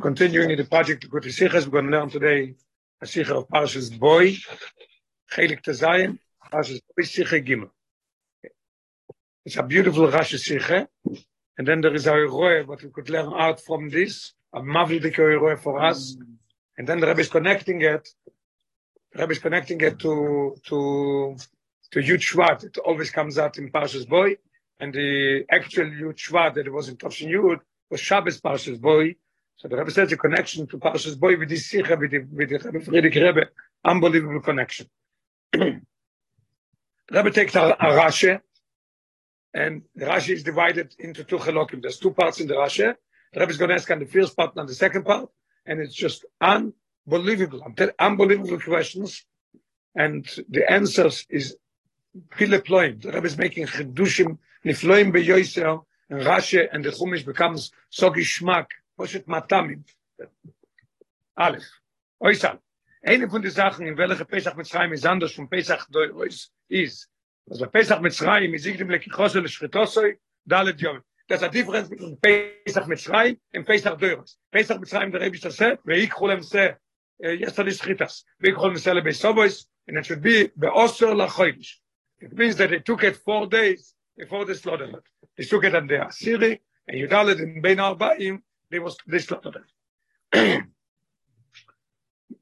continuing in the project of Good Sichas, we're going to learn today a Sicha of Parshas Boy, Chelik Tazayim, Parshas Boy Sicha Gimel. It's a beautiful Rashi Sicha, and then there is a Roy, what we could learn out from this, a Mavlidik Roy for us, and then the Rebbe is connecting it, the Rebbe is connecting it to, to, to Yud Shvat, it always comes out in Parshas Boy, and the actual Yud Shvat that was in Tovshin Yud was Shabbos Parshas Boy, So the Rebbe says the connection to Parshas Boy with this Sikha, with the, with the Rebbe Frierdiker Rebbe, unbelievable connection. the Rebbe takes a, a Rashi, and the Rashi is divided into two Chalokim. There's two parts in the Rashi. The Rebbe is going to ask on the first part and the second part, and it's just unbelievable, unbelievable questions, and the answers is Ploim. The Rebbe is making Chedushim, Nifloim Beyoiser, and Rashi and the Chumash becomes so geschmack, פושט מטאמים. א', אויסן, eine von den Sachen, in welcher Pesach Mitzrayim ist anders von Pesach Doirois, ist, also bei Pesach Mitzrayim ist ich dem Lekichose Leschritosoi, Dalet Yom. There's a difference between Pesach Mitzrayim and Pesach Doirois. Pesach Mitzrayim, the Rebbe said, ויקחו להם זה, yesterday Shritas, ויקחו להם זה לביסובוis, and it should be באוסר לחוידיש. It means that they took it four days before the slaughter. They took it on the Asiri, and Yudalet in Bein Arba'im, they was they slaughtered it.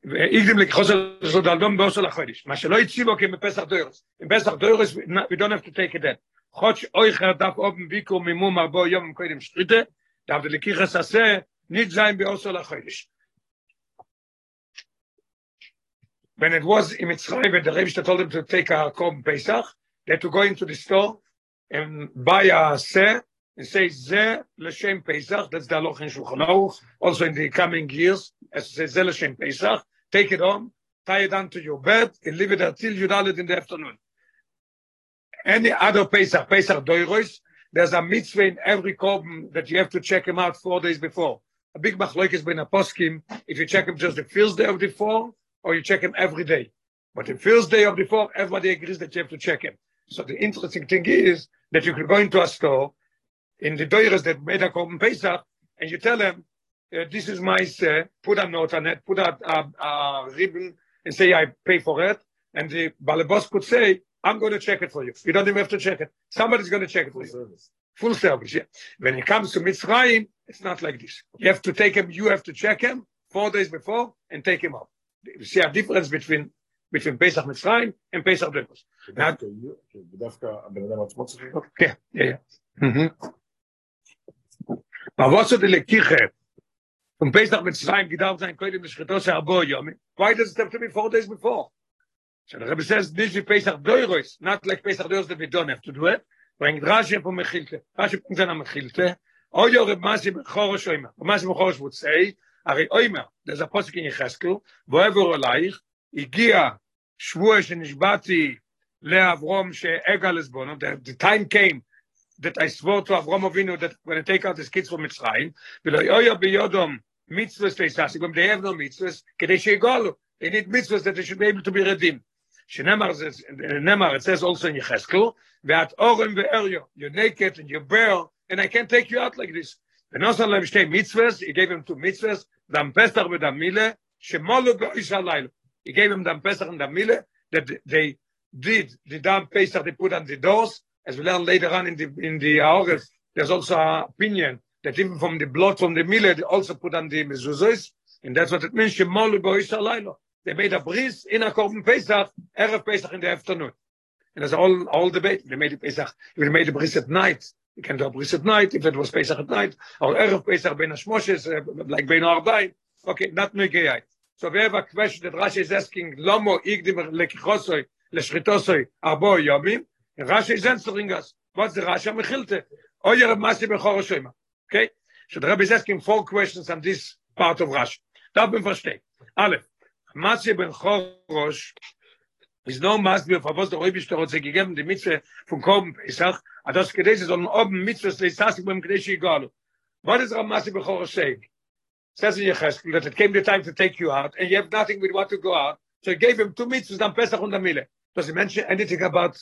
ואיגדים לכחוסר זאת אלדום באוסר לחודש. מה שלא הציבו כי בפסח דוירס. עם פסח דוירס, we don't have to take it then. חודש אויכר דף אופן ביקור מימום ארבו יום קודם שטריטה, דף דלקיחס עשה, ניד זין באוסר לחודש. When it was in Mitzrayim, and the Rebbe told them to take a korban Pesach, they had to go into the store and buy a seh, and say ze l'shem pesach that's the loch in shulchan Aruch, also in the coming years as say ze l'shem pesach take it on tie it down to your bed and leave it until you it in the afternoon. Any other pesach pesach doiros there's a mitzvah in every korban that you have to check him out four days before. A big machloek has been a poskim if you check him just the first day of the four or you check him every day. But the first day of the four everybody agrees that you have to check him. So the interesting thing is that you can go into a store in the Doiras that made a Korban Pesach, and you tell them, uh, this is my, uh, put a note on it, put a, a, a, ribbon and say, I pay for it. And the Balabos could say, I'm going to check it for you. You don't even have to check it. Somebody's going to check it for Full you. Service. Full service, yeah. When it comes to Mitzrayim, it's not like this. You have to take him, you have to check him four days before and take him out. You see a difference between between Pesach Mitzrayim and Pesach Doiros. כן, כן, was so die Lekiche von Pesach mit Zerayim gedarf sein koidim l'shchitos ha'abo yomi, why does it have to be four days before? So the Rebbe says, this is Pesach Doiros, not like Pesach Doiros that we don't have to do it. Bringt Rashi from Mechilte. Rashi brings an Mechilte. Oh, your Rebbe Masi Bechorosh Oimer. Masi Bechorosh would say, Ari Oimer, there's a posik in Yecheskel, עלייך, הגיע שבוע שנשבעתי לאברום שאגע לסבונו, the, the time came that I swore to Avram Avinu that when I take out his kids from Mitzrayim, ולא יויה ביודום mitzvahs תסעסיק, they have no mitzvahs, כדי שיגולו. They need mitzvahs that they should be able to be redeemed. שנאמר, זה- נאמר, it says also in Yecheskel, ואת אורם ואריו, you're naked and you're bare, and I can't take you out like this. ונוסן להם שתי mitzvahs, he gave him two mitzvahs, דם פסח ודם מילה, שמולו באיש הלילה. He gave him דם פסח and דם מילה, that they did the dam pesach they put on the doors, as we learn later on in the in the August, there's also an opinion that even from the blood from the millet, they also put on the mezuzos, and that's what it means. Shemolu boish alaylo. They made a bris in a korban Pesach, erev Pesach in the afternoon, and there's all all debate. They made a Pesach. They made a bris at night, you can do a bris at night. If it was Pesach at night, or erev Pesach ben Hashmoshes, uh, like ben Arbaim. Okay, not megayai. So we have a question that Rashi is asking, Lomo igdim lekichosoi לשחיתוסוי ארבו יומים, Rashi is answering us. What's the Rasha Mechilte? Oyer oh, Masi Bechor Shoima. Okay? So the Rabbi is asking four questions on this part of Rashi. That we understand. Aleph. Masi Ben Chorosh is no Masi for was der Rebbe Stor hat gegeben die Mitzwe von Korben Pesach. Und das Gedäse sollen oben Mitzwe des Tasik beim Gedäse egal. What is Masi Ben Chorosh saying? says in Yecheskel that it came the time to take you out and you have nothing with what to go out. So he gave him two mitzvahs on Pesach and Amile. Does he mention anything about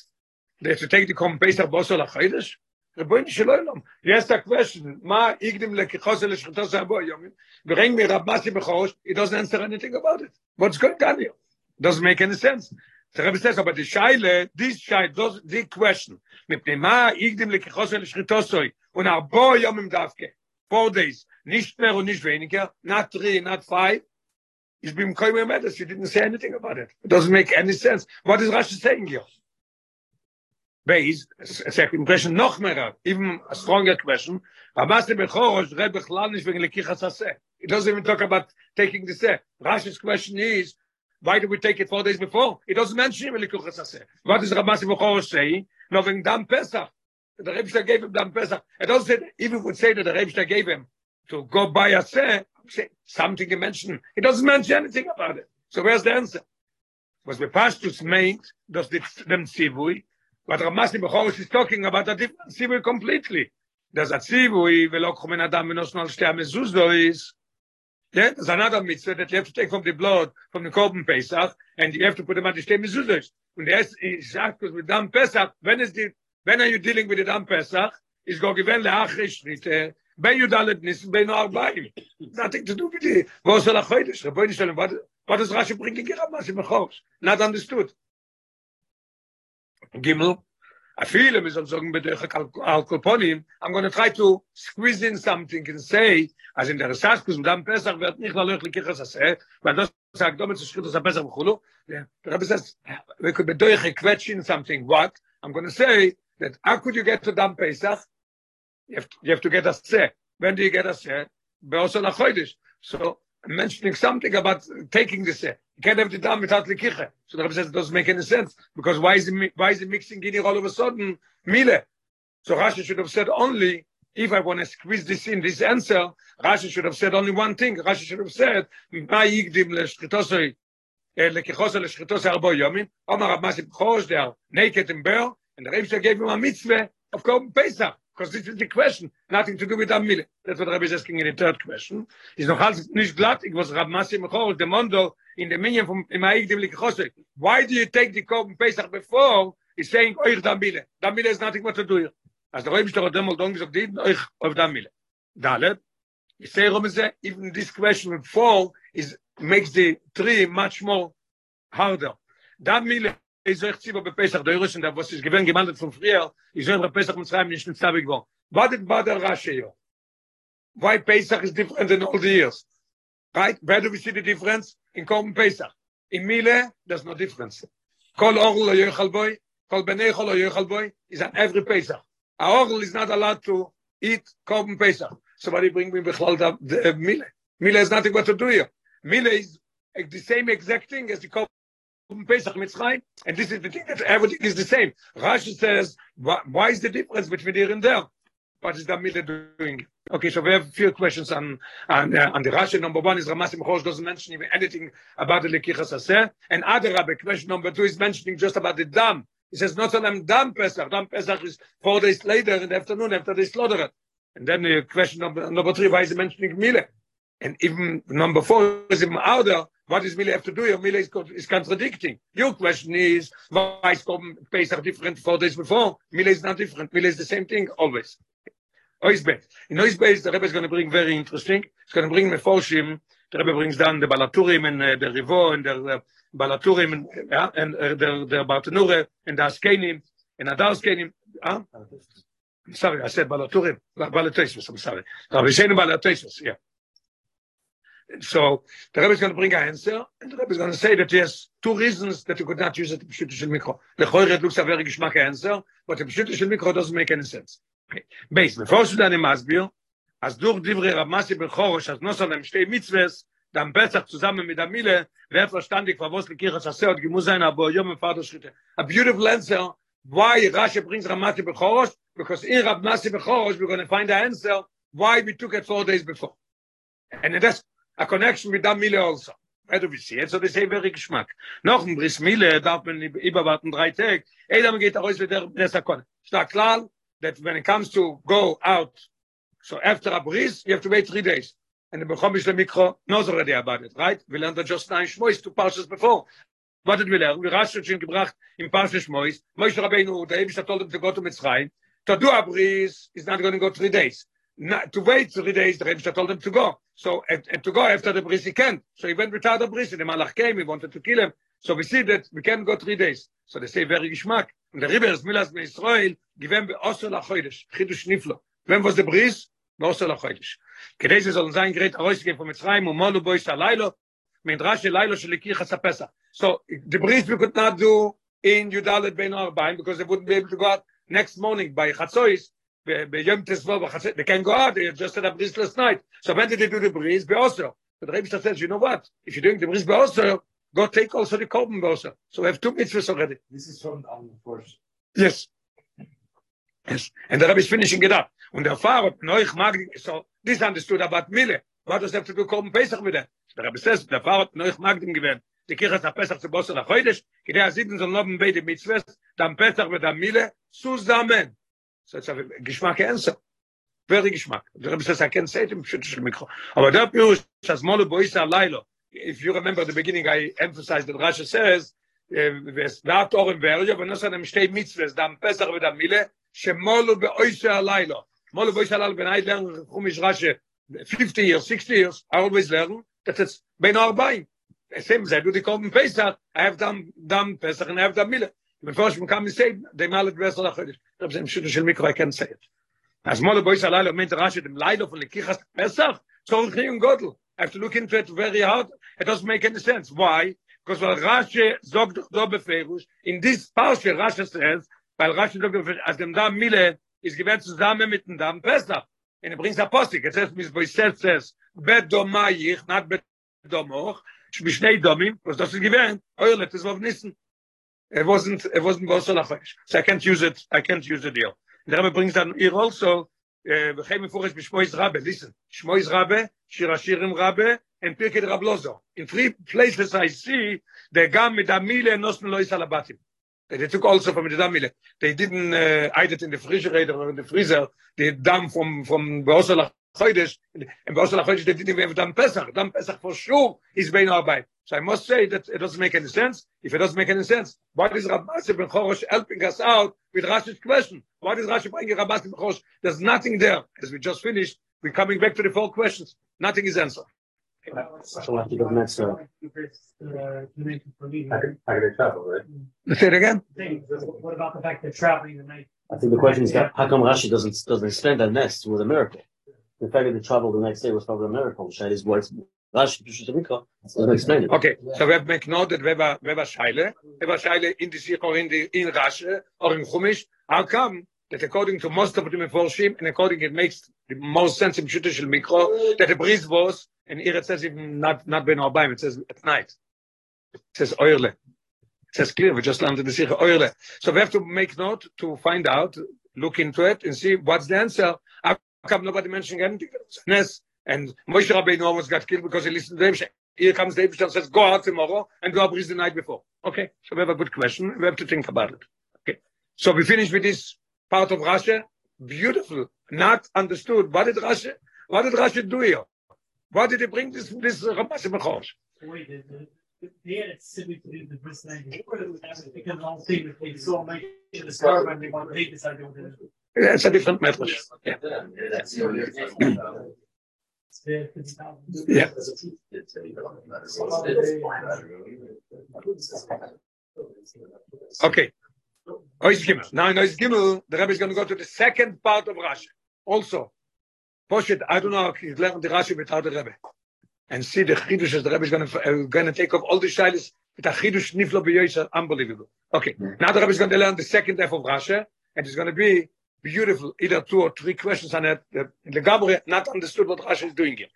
they have to take the come base of bosol a khaydish the point is not the first question ma igdim le khosel le shkhoto sa bo yom bring me rabasi be khosh it doesn't answer anything about it. What's going to happen doesn't make any sense. The rabbi says about the shaila this shaila does the question mit dem ma igdim le khosel le shkhoto sa bo na bo yom im davke four days. Nicht mehr und nicht weniger. Nach three nach five. Is bim kaimer matter she didn't say anything about it. It doesn't make any sense. What is rashi saying here? Base second question noch mehr even a stronger question. Nicht wegen it doesn't even talk about taking the say rashi's question is why do we take it four days before? It doesn't mention lekichas ase what does rabbi bechor say? No wegen dam pesach. The rebbe gave him dam pesach. It doesn't say even would say that the rebbe gave him to go by a say something he mentioned. It doesn't mention anything about it. So where's the answer? Was the main does the them but Ramasi Bechor is talking about a different sivui completely. There's a sivui velo khumen adam menos nal shte mezuzos is yeah there's another mitzvah that you have to take from the blood from the korban pesach and you have to put them at the shte mezuzos and there's is because with dam pesach when is the when are you dealing with the dam pesach? Is go given achish nit ben yudalet nis ben arba'im nothing to do with the was la khoidish rabbi shalom what what is rashi bringing here? Ramasi Bechor not understood gimel I feel him is sagen der alkoponim I'm going to try to squeeze in something and say as in der Saskus und dann besser wird nicht nur löchlich kichas ase weil das sagt damit zu schritt das besser khulu der rabbi says we could be doing a question something what? I'm going to say that how could you get to dam pesach you have to, you have to get a say when do you get a say beosol khoidish so mentioning something about taking the say you can't have the dam without the kiche so the rabbi says it doesn't make any sense because why is it why is it mixing in all of a sudden mile? So rashi should have said only if i want to squeeze this in this answer rashi should have said only one thing. Rashi should have said ma yigdim le shchitosoi eh, le kichos le shchitosoi arbo yomim. Omar rab masib chosh there naked and bare and the rabbi gave him a mitzvah of Korban Pesach because this is the question nothing to do with Amile. That's what Rabbi is asking in the third question. Is noch halt nicht glatt. Ich was Rab Masi Mechor the Mondo in the minion from in my Igdim Likhose why do you take the Korban Pesach before he's saying euch Damile Damile is nothing what to do here. As the Rabbi is doch demol don gesagt dit euch auf Damile dalet you say is even this question fall is makes the tree much more harder. Damile is euch zibo be Pesach der Russen da was ist gewen gemandet von früher ich soll bei Pesach mit schreiben nicht in Zabig war what did bother Rashi why Pesach is different than all the years? Right? Where do we see the difference? In Korban Pesach. In Mile there's no difference. Kol orl lo yochal boy kol benei chol lo yochal boy is on every Pesach. A orl is not allowed to eat Korban Pesach. Somebody bring me the uh, Mile. Mile has nothing what to do here Mile is the same exact thing as the Korban Pesach Mitzrayim, and this is the thing that everything is the same. Rashi says, why, why is the difference between here and there? What is the middle doing? Okay, so we have a few questions on on, uh, on the Rashi. Number one is Ramasi Mechosh doesn't mention even anything about the Lekichas Aseh. And other Rabbi, question number two is mentioning just about the dam. He says not only dam Pesach. Dam Pesach is four days later in the afternoon after they slaughter it. And then the question number, number three, why is he mentioning Mile? And even number four is even outer. What does Mile have to do here? Mile is, is contradicting. Your question is, why is Pesach different four days before? Mila is not different. Mila is the same thing always. Oisbet. In Oisbet, the Rebbe is going to bring very interesting. It's going to bring Mefoshim. The Rebbe brings down the Balaturim and uh, the Rivo and the uh, Balaturim and, uh, and uh, the, the Bartanure and the Askenim and the Askenim. Huh? I'm sorry, I said Balaturim. Balatoisus, I'm sorry. Rabbi Sheinu Balatoisus, yeah. So the Rebbe is going to bring an answer, and the Rebbe is going to say that there's two reasons that you could not use it in Pshuta Shel Mikro. The Choyre looks a very geschmack answer, but the Pshuta Shel Mikro doesn't make any sense. Okay. Base, before you dann im Asbir, as durch Divre Rav Masi Bechorosh, as nos alem shtei mitzves, dann Pesach zusammen mit der Mille, wer verstandig was Kirchas er Aseh, und gemus sein, aber Yom im Vater Schritte. A beautiful answer, why Rashi brings Rav Masi Bechorosh, because in Rav Masi Bechorosh, we're going to find the answer why we took it four days before. And that's a connection with that Mille also. Where do we see it? So they say very geschmack. Noch ein Briss Mille darf man überwarten drei Tage. Edam geht er aus wie der Nesakon. Stark klar, that when it comes to go out, so after a bris, you have to wait three days. And the Bechomish Mikro knows already about it, right? We learned that just nine Shmois, two parshas before. What did we learn? We Rashi schon gebracht in Parsha Shmois. Moshe Rabbeinu, der Ebish told him to go to Mitzrayim. To do a bris is not going to go three days. not to wait three days. The Rebbe told him to go. So and, and, to go after the bris he can't. So he went without the bris. The Malach came. He wanted to kill him. So we see that we can't go three days. So they say very Gishmak. And the Rebbe is milas me Israel. him be osel achoidesh. Chidush niflo. When was the bris? Osel achoidesh. Kedei is on sein great herausgehen von Mitzrayim und Molu bois alaylo. Midrash alaylo shel kichas pesach. So the bris we could not do in Yudalet ben Arbaim because they wouldn't be able to go out next morning by Chatzois by Yom Tesvo, they can go out, they just said a bris last night. So when did they do the bris? Be Osir. But the Rebbe says, you know what? If you're doing the bris Be Osir, go take also the Korban Be Osir. So we have two mitzvahs already. This is from um, first. Yes. Yes. And the Rebbe is finishing it up. Und der Pfarrer, Neuch mag, so, this understood about Mille. What does have to do Korban Pesach with that? Der Rebbe says, der Pfarrer, Neuch mag dem gewähnt. Die Kirche ist Pesach zu Bosse nach heute. Kidei Asiden soll noch ein beide Mitzvahs, dann Pesach mit der Mille, zusammen. So it's a Geschmack answer. Very Geschmack. Der Rebbe says, I can't say it im Schüttischen Mikro. Aber der Pirush, das Molo Boisa Lailo. If you remember the beginning, I emphasized that Rashi says, es war Tor im Verja, aber nur einem steh Mitzvahs, dann Pesach mit der Mille, שמולו באויסה הלילה. מולו באויסה הלילה, when I learn Chumish Rashi, 50 years, 60 years, I always learn that it's בין ארבעים. Same as I do the Korban Pesach, I have done, done Pesach and I have done Mille. Wenn Frosch mir kam seit, der mal der Rest nach heute. Da sind schon schon Mikro I can say it. Das mal der Boys alle mit Rasch dem Leider von der Kirche besser. So ein Ring Gottel. I have to look into it very hard. It doesn't make any sense. Why? Because weil Rasch sagt doch so beferus in this Pause Rasch says, weil Rasch doch als dem da Mille ist gewesen zusammen mit dem Dam besser. In der Prinz Apostel, it says mis Boys says, bet domaych, not bet domoch. Schmischnei domim, דאס das gewesen? Euer letztes Wort ניסן, It wasn't, it wasn't Bosel Achosh. So I can't use it, I can't use the deal. The Rebbe brings down here also, uh, וכן מפורש בשמויז רבה, listen, שמויז רבה, שיר השירים רבה, and Pirkei Rab Lozo. In three places I see, they gam mit Amile nos Melois Alabatim. They, they took also from the Damile. They didn't uh, hide it in the refrigerator or in the freezer. The dam from from Beosel Chodesh, and Beosel Chodesh they didn't even dam Pesach. Dam Pesach for sure is bein Arbeit. So I must say that it doesn't make any sense. If it doesn't make any sense, why is Rab Masih ben Chorosh helping us out with Rashi's question? Why does Rashi bring Rab Masih ben Chorosh? There's nothing there. As we just finished, we're coming back to the four questions. Nothing is answered. So we'll have to go next, uh, I gotta travel, right? Say it again. What about the fact that traveling the night? I think the question is, how come Rashi doesn't, doesn't explain that next was a miracle? The fact that they traveled the next day was probably a miracle. Shad is what Rashi, Pishut Mikra, doesn't explain it. Okay, so we have to make note that we have a, we have a shaile, we have a shaile in the Sikh or in the in Rashi or in Chumash. How come that according to most of the Meforshim and according it makes the most sense in Pshut Shel Mikro that the bris was and here it says even not not Ben Arbaim, it says at night. It says oile. It says clear. We just learned in the Sikh oile. So we have to make note to find out, look into it, and see what's the answer. How come nobody mentioning anything? Yes. And Moshe Rabbeinu almost got killed because he listened to David. Here comes David and says, "Go out tomorrow and do a bris the night before." Okay, so we have a good question. We have to think about it. Okay, so we finish with this part of Rashi. Beautiful, not understood. What did Rashi? What did Rashi do here? Why did he bring this this Ramas Mechosh? Wait, the, the, they had it simply to do the bris night before, it was actually because the whole thing they saw my to the scar and they want to take this idea it. It's a different method. Yeah. It's the- it's how- Yeah. Okay. Ois Gimel. Now in Ois Gimel, the Rebbe is going to go to the second part of Rashi. Also, Poshet, I don't know if he's learned the Rashi without the Rebbe. And see the Chidush as the Rebbe is going to, uh, going to take off all the shilas with a Chidush Niflo B'Yoysa, unbelievable. Okay. Now the Rebbe is going to learn the second half of Rashi, and it's going to be beautiful, either two or three questions on it. The, the Gabriel not understood what Rashi is doing here.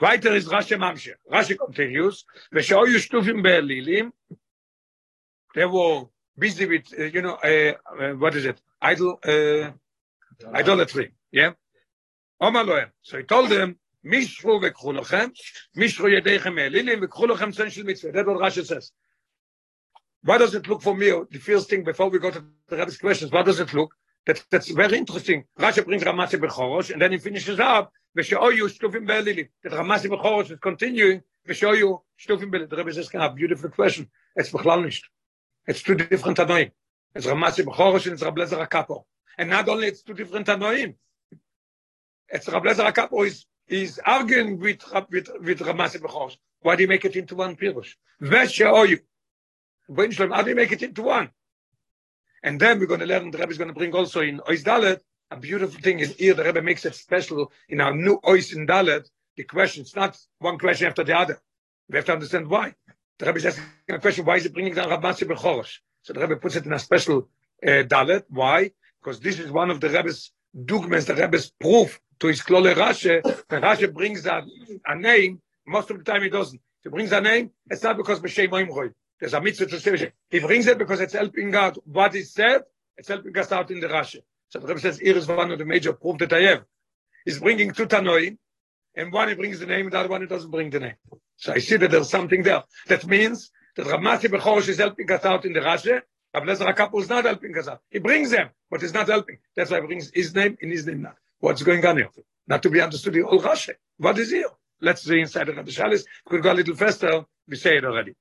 Weiter ist Rashi Mamshe. Rashi continues, ושהיו שטופים באלילים, they were busy with, uh, you know, uh, uh, what is it? Idol, uh, idolatry. Yeah? אומר להם, so he told them, מישרו וקחו לכם, מישרו ידיכם מאלילים וקחו לכם צן של מצווה. That's what Rashi says. What does it look for me? The first thing before we go to the Rebbe's questions, what does it look? That's, that's very interesting. Rashi brings Ramasi Bechorosh, and then he finishes up, Veshoyu Shtufim Belili. That Ramasi Bechorosh is continuing, Veshoyu Shtufim Belili. The Rebbe is asking a beautiful question. It's Bechlal nicht. It's two different Tanoim. It's Ramasi Bechorosh and it's Rablezer HaKapo. And not only it's two different Tanoim. It's Rablezer HaKapo is, is arguing with, with, with Ramasi Bechorosh. Why do you make it into one Pirush? Veshoyu. How do you make it into one? And then we're going to learn, the Rebbe is going to bring also in Ois Dalet, a beautiful thing is here, the Rebbe makes it special in our new Ois in Dalet, the question, it's not one question after the other. We have to understand why. The Rebbe is asking a question, why is he bringing down Ramasi Bechors? So the Rebbe puts it in a special uh, Dalet. Why? Because this is one of the Rebbe's dogmas, the Rebbe's proof to his Klole Rashi. When Rashi brings a, a name, most of the time he doesn't. He brings a name, it's not because B'Shem Oimroi. There's a mitzvah to say, he brings it because it's helping out what he said, it's helping us out in the Rashi. So the Rebbe says, here is one of the major proof that I have. He's bringing two Tanoim, and one he brings the name, the other one he doesn't bring the name. So I see that there's something there. That means that Ramasi Bechorish is helping us out in the Rashi, Rabbi Lezer Akapo is not helping us out. He brings them, but he's not helping. That's why he brings his name and his name not. What's going on here? Not to be understood the whole Rashi. What is here? Let's see inside the Rabbi Shalis. Could go a little faster. We say it already.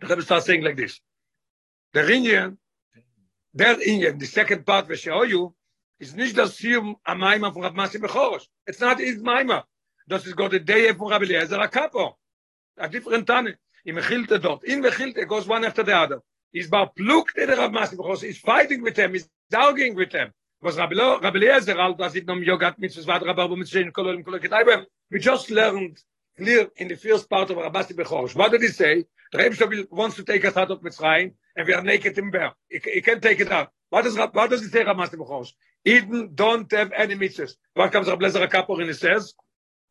The Rebbe starts saying like this. The Indian, their Indian, the second part, we show you, is nicht das Siyum am Maima von Rab Masi Bechorosh. It's not his Maima. Das ist Gott der Day von Rabbi Eliezer Akapo. A different Tane. In Mechilte dort. In Mechilte goes one after the other. He's about plucked the Rab Masi Bechorosh. He's fighting with them. He's arguing with them. Was Rabbi Lo- Rabbi Eliezer, all das it nom Yogat mitzvahs vad Rabbi Arbo mitzvahs in kolol in kolol ketaibem. We just learned clear in the first part of Rabbi Bechorosh. What did he say? Rebbe Shlomo wants to take us out of Mitzrayim, and we are naked in bear. He, can't take it out. What does, what does he say, Ramas Bechorosh? Eden don't have any mitzvahs. What comes Rabbi Lezer Kapor and he says,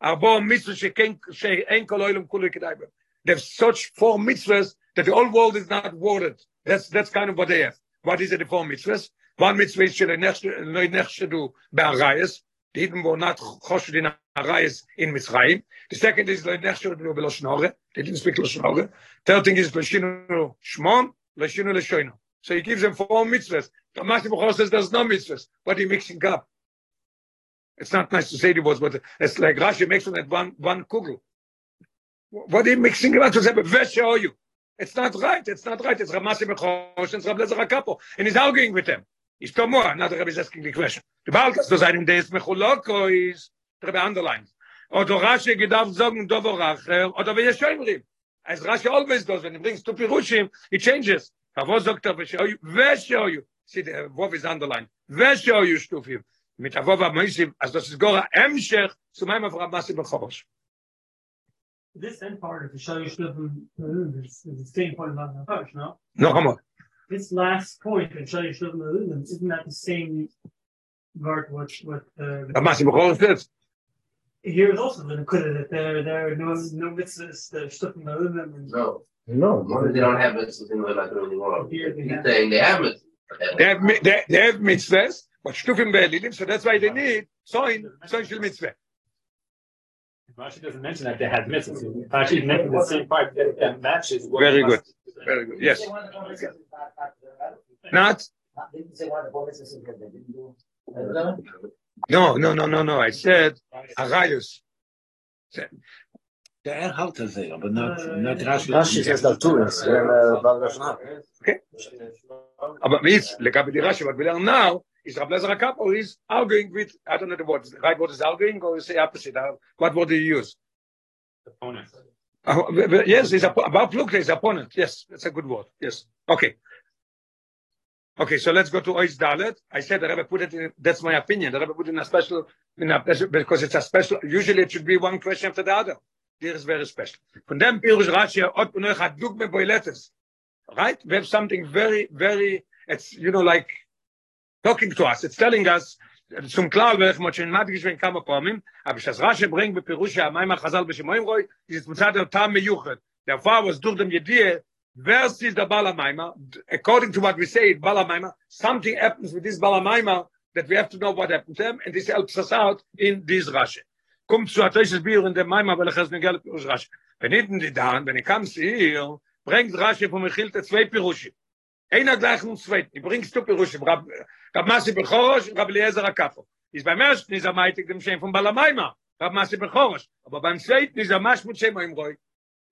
Arbo mitzvahs she'ken she'en kol oilam kulu kedaiber. They have such four mitzvahs that the whole world is not worded. That's, that's kind of what they have. What is it, the four mitzvahs? One mitzvah is shelo nechshedu be'arayas. The Eden were not choshed in arayas in Mitzrayim. The second is be'loshon hora. They didn't speak loshon hora. Third thing is Lashinu Shmon, Lashinu Lashoino. So he gives them four mitzvahs. The Bukhar says there's no mitzvahs, but he mixing up. It's not nice to say the words, but it's like Rashi makes at one, one kugel. What are you mixing about to say, where show you? It's not right, it's not right. It's Ramasi Bechosh and Rab Lezer HaKapo. And he's arguing with them. He's come more, now the Rebbe is asking the question. The Balkas to sein, des Mechuloko is, the Rebbe underlines. Oder Rashi gedarf sagen, Dovo Racher, oder wie Yeshoimrim. As Rashi always does, when he brings two Pirushim, he changes. Avo sagt er, Veshoyu, Veshoyu. See, the Vov is underlined. Veshoyu Shtufim. Mit Avov HaMoisim, as das ist Gora Emshech, zu meinem of Ramasi Bechorosh. This end part of the show you should have is, is the same point about the approach, no? Noch einmal. This last point in show you should isn't that the same part what what uh, Ramasi Bechorosh says. here is also been acquitted that there there are no no mitzvahs the stuff in the and No. No, Because they don't have mitzvahs in the like in the world. Here they He's have- saying they have mitzvahs. They have, mi- they, they have mitzvahs, but Shtufim Be'elilim, so that's why they need Soin, Soin Shel Mitzvah. Rashi doesn't mention that they had mitzvahs. Rashi mentioned the same part that, that matches. what Very must- Very good. Yes. Not? No, no, no, no, no. I said Arayus. Der halt er sehr, aber not, not Rashi. Rashi says that too. It's uh, Baal Lashon Aber jetzt, legabe Rashi, what we learn now, is Rabbi Lezer HaKapo is arguing with, I don't know the word, right word is arguing, or you say opposite. Uh, What word do you use? Opponent. Uh, yes, oppo- about Plukta, his opponent. Yes, that's a good word. Yes. Okay. Okay, so let's go to Ois Dalet. I said the Rebbe put it in, that's my opinion. The Rebbe put in a special, in a, because it's a special, usually it should be one question after the other. This is very special. Dem Pirush Rashi. Right? We have something very, very, it's, you know, like talking to us. It's telling us, zum klar welch mo schon mat geschwen kam kommen. Aber das rasche bringt be pirush ja mein khazal be shmoim roy ist mutzat der tam miyuchet der fa was durch dem jedie wer ist der balamaima according to what we say balamaima something happens with this balamaima that we have to know what happened to them and this helps us out in this rasche. Kommt zu atisches bier in der maima weil es negel pirush rasche. Wenn hinten die da wenn ich kam hier bringt rasche von michilte zwei pirush einer gleich und zweit. Die bringst du pirush rab rab masi bechorosh rab eliezer akafo ist beim ersten ist er meitig dem Shem von Balamaima. Rab masi bechorosh aber beim zweiten ist er masch mit im Roy.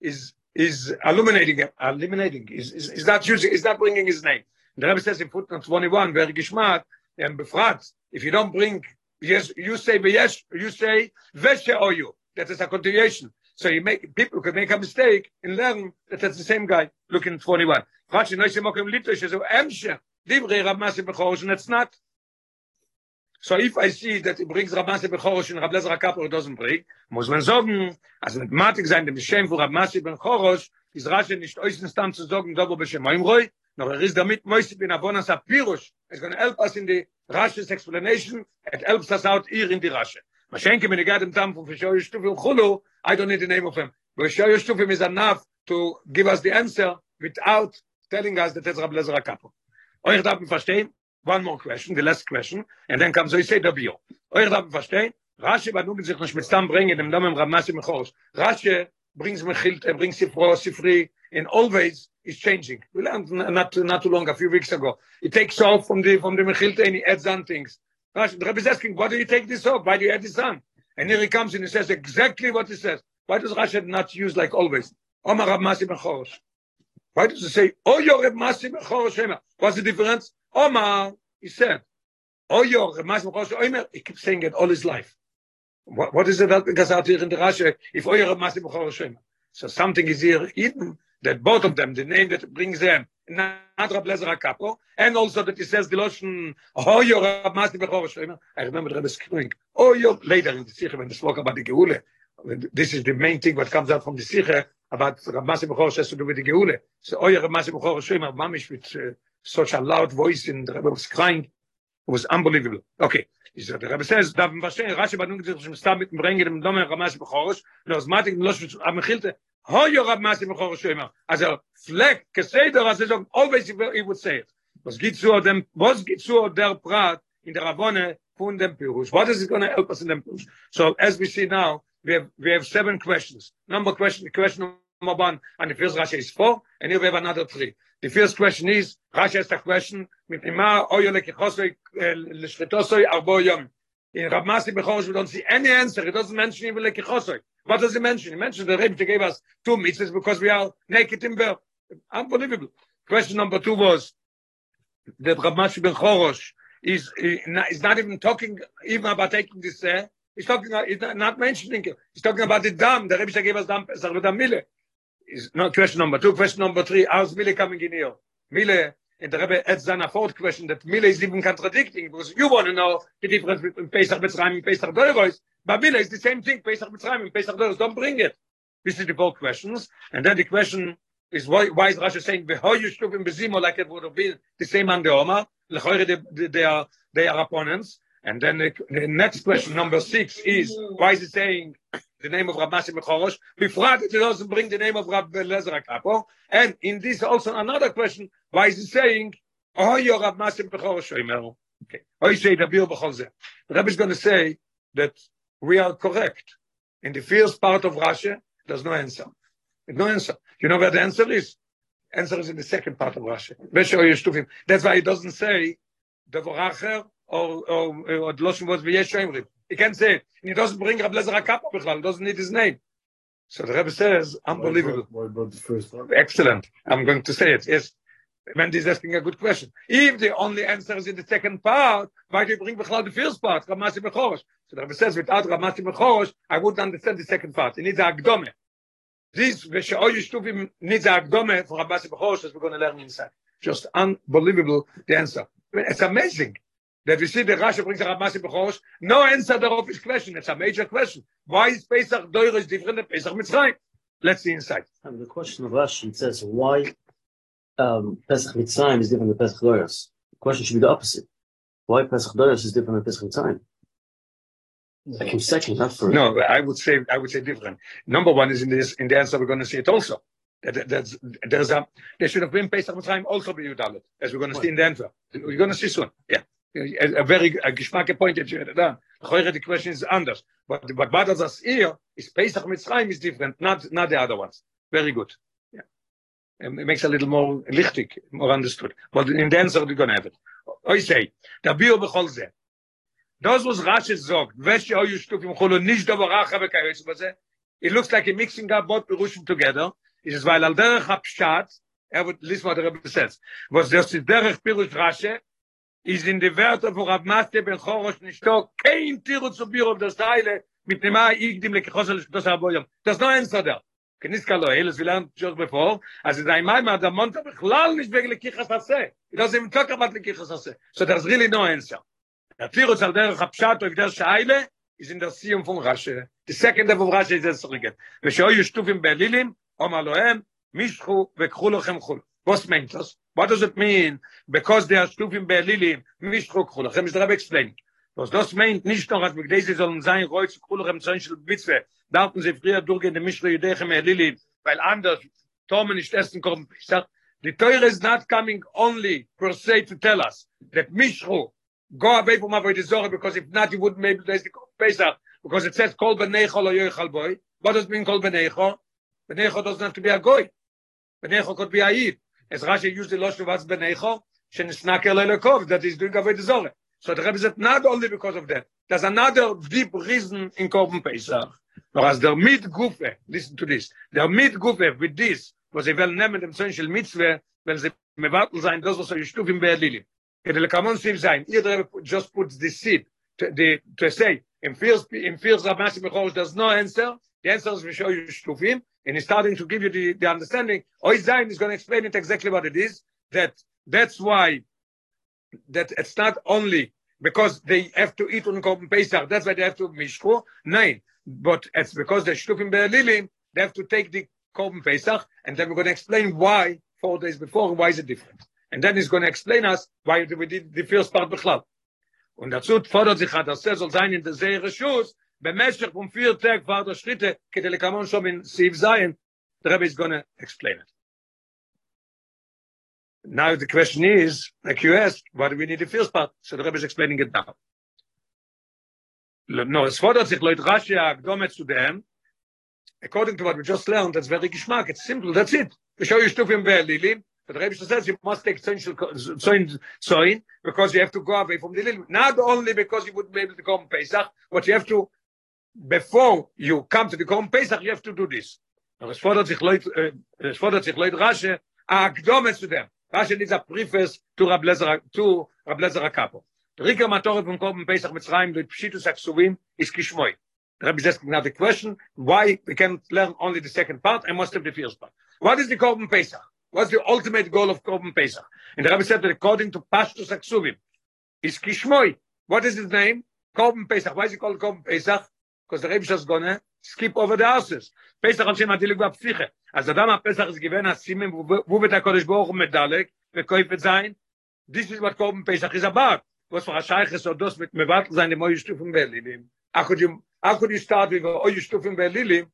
Is is illuminating him, eliminating is is is not using is not bringing his name? The Rebbe says in footnote 21, very geschmack, and befragt, if you don't bring, yes, you say yes, you say veshe oyu. That is a continuation. So you make people could make a mistake and learn that that's the same guy. Look in 21. Mokem litosh so emshe. Divrei Rav Masi Bechorosh, and it's not. So if I see that it brings Rav Masi Bechorosh and Rav Lezer HaKapor doesn't bring, muss man sagen, also mit Matik sein, dem Shem für Rav Masi Bechorosh, ist Rashi nicht äußerst dann zu sagen, da wo Beshem Oimroi, noch er ist damit Moisi bin Abonas Apirush, it's going to help us in the Rashi's explanation, it helps us out here in the Rashi. Mashenke, when you get him down from Vishoy Shtufim Chulu, I don't need the name of him. Vishoy Shtufim is enough to give us the answer without telling us that it's Rav Lezer HaKapor. Euch darf man verstehen, one more question, the last question, and then comes, the bio. Euch darf man verstehen, Rashi nun sich nicht mit Stamm bringen, dem Namen Ramasi Mechos. Rashi brings Mechilt, er brings Sifro, Sifri, and always is changing. We learned not not too long, a few weeks ago. He takes off from the, from the Mechilt and he adds on things. Rashi, the Rebbe is asking, why do you take this off? Why do you add this on? And here he comes and he says exactly what he says. Why does Rashi not use like always? Omar Ramasi Mechos. Why does it say, Oh, your Reb Masi Shema? What's the difference? Omar, he said, Oh, your Reb Masi Bechor Shema. He keeps saying it all his life. What, what is it that goes out here in the Rashi? If Oh, your Reb Masi Shema. So something is here hidden that both of them, the name that brings them, and also that he says the Lashon, Oh, your Reb Masi Bechor Shema. I remember the Rebbe screaming, Oh, your, later in the Sikha, when they spoke about the Geule, this is the main thing what comes out from the Sikha, about Rav Masi Bechor has to do with the Geule. So, oh, yeah, Rav Masi Bechor Shomer, mamish with uh, such a loud voice, and the Rebbe was crying. It was unbelievable. Okay. He said, the Rebbe says, da verstehen, Rashi badung sich zum Stab mit dem Bringen, dem Dome Rav Masi Bechor, und aus Matik, los, am Mechilte, ho, yo, Rav Masi Bechor Shomer. Also, Fleck, as he said, always he would say it. Was geht zu was geht zu der Prat in der Ravone von dem Pirush? What is it going to help us in dem Pirush? So, as we see now, we have we have seven questions. Number question question number one, and the first Rashi is four, and here we have another three. The first question is Rashi has the question. Eh, in Rab Masi we don't see any answer. It doesn't mention even like Kichosoi. What does he mention? He mentions the Rebbe to give us two mitzvahs because we are naked in bed, Unbelievable. Question number two was the Rab Masi is is not even talking even about taking this uh, He's talking, uh, he's not- mentioning. He's talking about the dam. The Rebbe gave us dam, Pesach dam Mille. Is not question number two. Question number three, how's Mille coming in here? Mille, and the Rebbe adds then a fourth question that Mille is even contradicting because you want to know the difference between Pesach Mitzrayim and Pesach Doiros. But Mille is the same thing, Pesach Mitzrayim and Pesach Doiros. Don't bring it. This is the four questions. And then the question is why, why is Rashi saying, Beho Yushtuvim Bezimo, like it would have been the same on the Omar? They are, they are opponents. And then the, the next question, number six, is why is it saying the name of Rab Masi Mechorosh? Befrat, it doesn't bring the name of Rab Lezer HaKapo. And in this also another question, why is it saying, Oh, you're Rab Masi Mechorosh? Omer. Okay. Oh, you say the Bir The Rebbe is going to say that we are correct. In the first part of Rashi, there's no answer. No answer. You know where the answer is? Answer is in the second part of Shtufim. That's why it doesn't say the Voracher or or or was v'yesh Shemrim. He can't say it. And he doesn't bring Rab Lezer HaKappa. He doesn't need his name. So the Rebbe says, unbelievable. What about the first one? Excellent. I'm going to say it. Yes. Wendy is asking a good question. If the only answer is in the second part, why do you bring Bechlal the first part? Ramasi Bechorosh. So the Rebbe says, without Ramasi Bechorosh, I wouldn't understand the second part. It needs a Agdome. This, Veshe'oy Yishtuvim, needs a Agdome for Ramasi Bechorosh, as we're going to learn inside. Just unbelievable, the answer. I mean, it's amazing that we see the Rashi brings a Ramasi Bechorosh. No answer thereof his question. It's a major question. Why is Pesach Doirish different than Pesach Mitzrayim? Let's see inside. And the question of Rashi it says why um, Pesach Mitzrayim is different than Pesach Doros. The question should be the opposite. Why Pesach Doros is different than Pesach Mitzrayim? Like in second, not first. No, I would say I would say different. Number one is in this in the answer we're going to see it also. That, that- that's there's a there should have been Pesach Mitzrayim also be Yudalit, as we're going to see in the answer. We're going to see soon. Yeah, a, very a geschmack point you had done. The question is anders, but but what does us here is Pesach Mitzrayim is different, not not the other ones. Very good. Yeah, it makes a little more lichtig, more understood. But in the answer we're going to have it. I say, the bio bechol zeh. Das was Rashi sagt, welche euch Stuf im Cholo nicht der Woracha bekayes was It looks like a mixing up both Perushim together. It is weil al derech hapshat, er wird the Rebbe says. Was das ist derich Pirush Rashi, is in the Werte von Rav Maste ben Chorosh nishto kein Tiru zu Biro auf das Teile mit dem Maa Igdim lekichosel Shtos Aboyom. Das no ein Soder. Kenis kalo, heles vilant just before, as is ein Maima, der Monta bechlal nicht wegen lekichas Hase. It doesn't talk about lekichas Hase. So there's really no answer. Der Tiru zal derich Hapshat auf der Scheile, is in der Siyum von Rashi. The second of Rashi is this again. ושאו ישטופים בלילים, אומר להם, משכו וקחו לכם חול. What's meant this? What does it mean? Because they are stufim be'elilim, mishchu k'chu lachem, is the Rebbe explain. Was das meint, nicht als mit diese sollen sein, reuz zoin shel mitzvah, darfen sie früher durchgehen, die mishchu yudechem be'elilim, weil anders, Tome nicht essen kommen. Ich sag, the Torah is not coming only per se to tell us that mishchu, go away from avoid Zorah, because if not, you wouldn't be able to taste the Pesach, because it says, kol b'neicho lo yoichal boy. What does it mean, kol b'neicho? B'neicho doesn't have to be a goy. B'neicho could be a yid. As Rashi used the Losh was b'neicho, shenisnak el elokov, that he's doing avoid Zorah. So the Rebbe said, not only because of that. There's another deep reason in Korban Pesach. Nor as der mit Gufe, listen to this, der mit Gufe with this, was will nehmen dem Zön shel Mitzvah, wenn sie mewarten sein, das was er stuf im Beerlilim. Kedel kamon sim sein, ihr der just puts the seed, to, the, to say, in feels in feels of massive Bechoros, there's no answer, the answer is we show you stufim, and he's starting to give you the, the understanding. Oy Zayin is going to explain it exactly what it is, that that's why that it's not only because they have to eat on Korban Pesach, that's why they have to mishku. Nine, but it's because they're shtufim be'elilim, they have to take the Korban Pesach, and then we're going to explain why four days before, why is it different. And then he's going to explain us why we did the first part bechlal. Und dazu fordert sich, dass er soll sein in der Serie Schuss, B'meshech um vier Tag war der Schritte, kete lekamon schon in Siv the Rebbe is going to explain it. Now the question is, like you asked, what do we need the first part? So the Rebbe is explaining it now. No, es fordert sich Leute Rashi Agdomet zu according to what we just learned, that's very it's simple, that's it. We show you Stufim Be'elili, but the Rebbe says you must take soin, soin, because you have to go away from the Lili. Not only because you wouldn't be able to come Pesach, but you have to before you come to the Korban Pesach, you have to do this. Now, es fordert sich Leut, uh, es fordert sich Leut Rashi Agdome zu dem. Rashi needs a preface to Rab Lezer, to Rab Lezer HaKapo. The Rika Matoret from Korban Pesach Mitzrayim, the Pshitus HaKsuvim, is Kishmoy. The Rebbe is asking now the question, why we can learn only the second part and must have the first part. What is the Korban Pesach? What's the ultimate goal of Korban Pesach? And the Rebbe said that according to Pashtus HaKsuvim, is Kishmoy. What is his name? Korban Pesach. Why is he called Korban Pesach? Because the Rebbe is gonna skip over the houses. Pesach on Shem Atilik Bapsiche. אז אדם הפסח זה גיוון הסימן, והוא בית הקודש ברוך הוא מדלק, וכויף את זין, this is what קורבן פסח is about. was a shaykh so dos mit mevat seine moye stufen how could you start with oh you stufen berlinim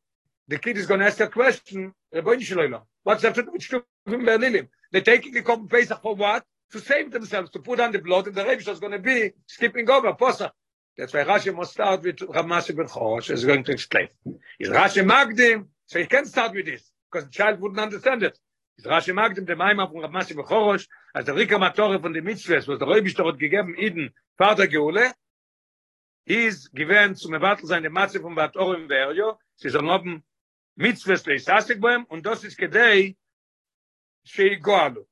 the kid is going to ask a question rabbi shloila what's that with stufen berlinim they take the come pesach for what? To save themselves to put on the blood and the rabbi is to be skipping over pesach that's why Rashi must start with Ramasi ben Chosh is going to explain is Rashi Magdim so he can start with this because the child wouldn't understand it. Is Rashi Magdim dem Maimah von Rav Masi Bechorosh, als der Rika Matore von dem Mitzvahs, was der Räubisch dort gegeben, Iden, Vater Geule, is given zum Mevatel sein dem Matze von Vator im Verjo, sie sollen oben Mitzvahs leisastik bohem, und das ist gedei, shei goalu.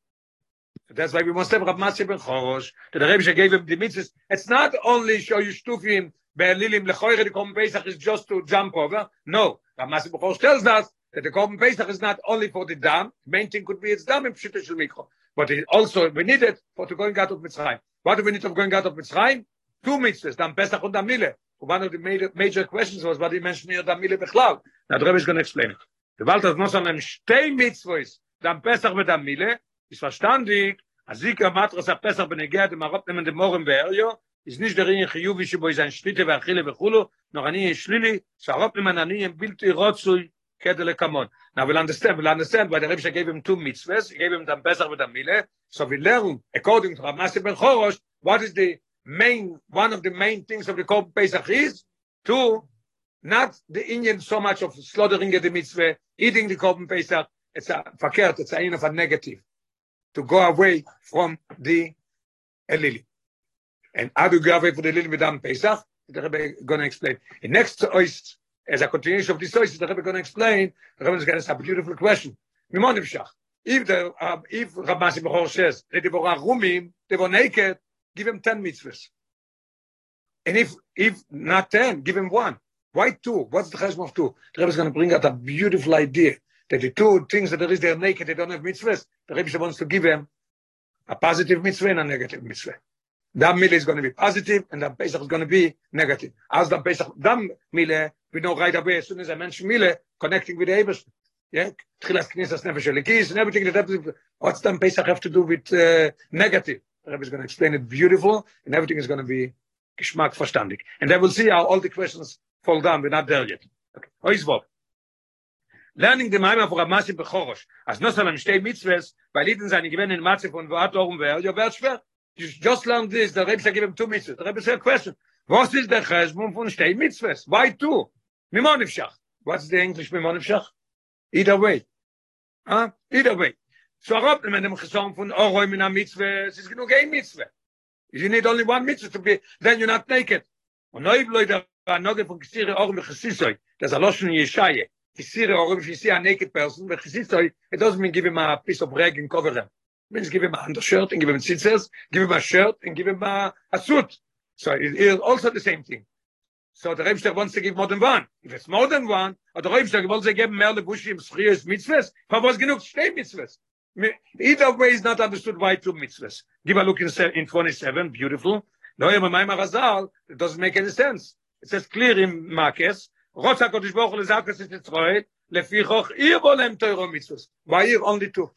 That's why we must have Rav Masi Bechorosh, that the Räubisch gave him the Mitzvahs. It's not only show you stufim, Berlilim lechoire, the Korban Pesach is just to jump over. No, Rav Masi Bechorosh tells us, that the Korban Pesach is not only for the dam, the main thing could be its dam in Pshita Shel Mikro, but it also we need it for the going out of Mitzrayim. What do we need of going out of Mitzrayim? Two mitzvahs, dam Pesach and dam Mile. One of the major, major questions was what he mentioned here, dam Mile Bechlal. Now the Rebbe is going to explain it. The Walter nos an shtei mitzvahs, dam Pesach and dam Mile, ist verstandig, azika matras a Pesach benegea dem Arab nemen dem Morim be'eryo, is nicht der in chiyuvi shebo is ein shlite ve'achile ve'chulu, noch ani shlili, sarop nemen ani im bilti rotzui, kedele kamon. Now we'll understand, we'll understand why the Rebbe gave him two mitzvahs, he gave him the Pesach with the Mile, so we learn, according to Ramasi ben Chorosh, what is the main, one of the main things of the Korban Pesach is, to not the Indian so much of slaughtering the mitzvah, eating the Korban Pesach, it's a fakert, it's a of a negative, to go away from the Elili. And how do you go away from the Elili with Pesach? The Rebbe going to explain. In next to as a continuation of this story, the Rebbe going to explain, the Rebbe is going to ask a beautiful question. If the uh, if Rabbi Bechor says they were rumim, they were naked, give him 10 mitzvahs. And if if not 10, give him one. Why two? What's the chesed of two? The Rebbe is going to bring out a beautiful idea that the two things that there is, they're naked, they don't have mitzvahs. The Rebbe wants to give them a positive mitzvah and a negative mitzvah. That mile is going to be positive, and that Pesach is going to be negative. As the Pesach, that mile, we know right away, as soon as I mention mile, connecting with the Eberst. Yeah, Tchilas Knesas Nefesh Elikis, and everything that happens, what's then Pesach have to do with uh, negative? The Rebbe is going to explain it beautiful, and everything is going to be geschmack verstandig. And then we'll see how all the questions fall down. We're not there yet. Okay. Learning the Maimah for Ramasim Bechorosh. As no salam shtei mitzvahs, weil Iden seine gewähnen in Matze von Voat Orum Wer, ja, wer schwer. Just learn this, the Rebbe give him two mitzvahs. The Rebbe said, question, was is the cheshbon von shtei mitzvahs? Why two? Mimonivshach. What's the English Mimonivshach? Either way. Huh? Either way. So Rob, wenn dem Chesom von Oroi min mitzvah, es ist genug ein mitzvah. You need only one mitzvah to be, then you're not naked. Und noib loy der Anoge von Kisire Orum Chesisoi, das a loschen Yeshaye. If you see a naked person, but Chesisoi, it doesn't mean give him a piece of rag and cover him. It means give him a undershirt and give him tzitzes, give him a shirt and give him a, a suit. So it is also the same thing. So the Rebster wants to give more than one. If it's more than one, or the Rebster wants to give mehr lebushim schrius mitzvahs, for was genug stay mitzvahs. Either way is not understood why two mitzvahs. Give a look in, in 27, beautiful. No, it doesn't make any sense. It says clear in Makes, Rotz HaKadosh Baruch Hu lezakos et Yitzroel, lefi choch ir bolem teiro mitzvahs. Why here only two?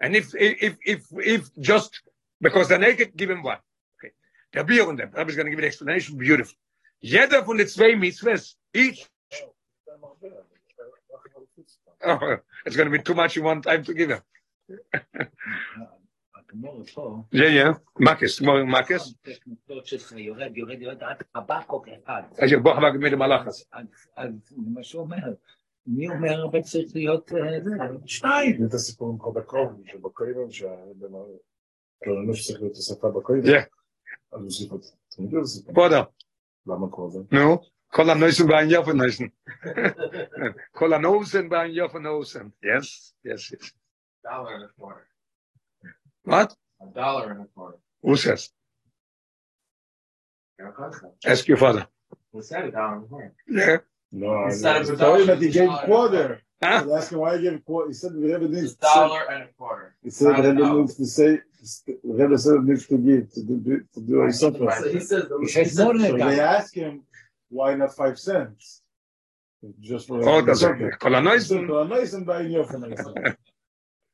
And if, if, if, if just, because they're naked, give him one. Okay. Der Bier und dem, Rabbi is going to give an explanation, beautiful. Jeder von den zwei mitzvahs, each, oh, it's going to be too much in one time to give him. הגמור פה, more Makis. טכניקות שלך יורד, יורד, יורד, עד חבקוק אחד. אז בוא חבק מיד מלאכס. אז- אז מה שהוא אומר, מי אומר הרבה צריך להיות אה, זה? שתיים. את הסיפור עם חבקוב, שבקויבם, שהתלוננו שצריך להיות בקויבם. Yeah. אז הוא הוסיף את זה. בואו, למה קודם? נו, כל הנויסן בעין יופן נויסן. כל הנוסן בעין יופן נוסן. Yes, yes, yes. What? A dollar and a quarter. Who says? Your Ask your father. Who said a dollar and a quarter? Yeah. No, instead no. of a dollar, that he gave a quarter. Huh? He's asking why he gave a quarter. He said we have a dollar and a quarter. He said we Rebbe needs to say. Rebbe said needs to give to do to do something. supper. So he says. He says so they ask him why not five cents. Just for oh, that's okay. Call a nice one. Call a Kolanoisen. Kolanoisen by Yochanan.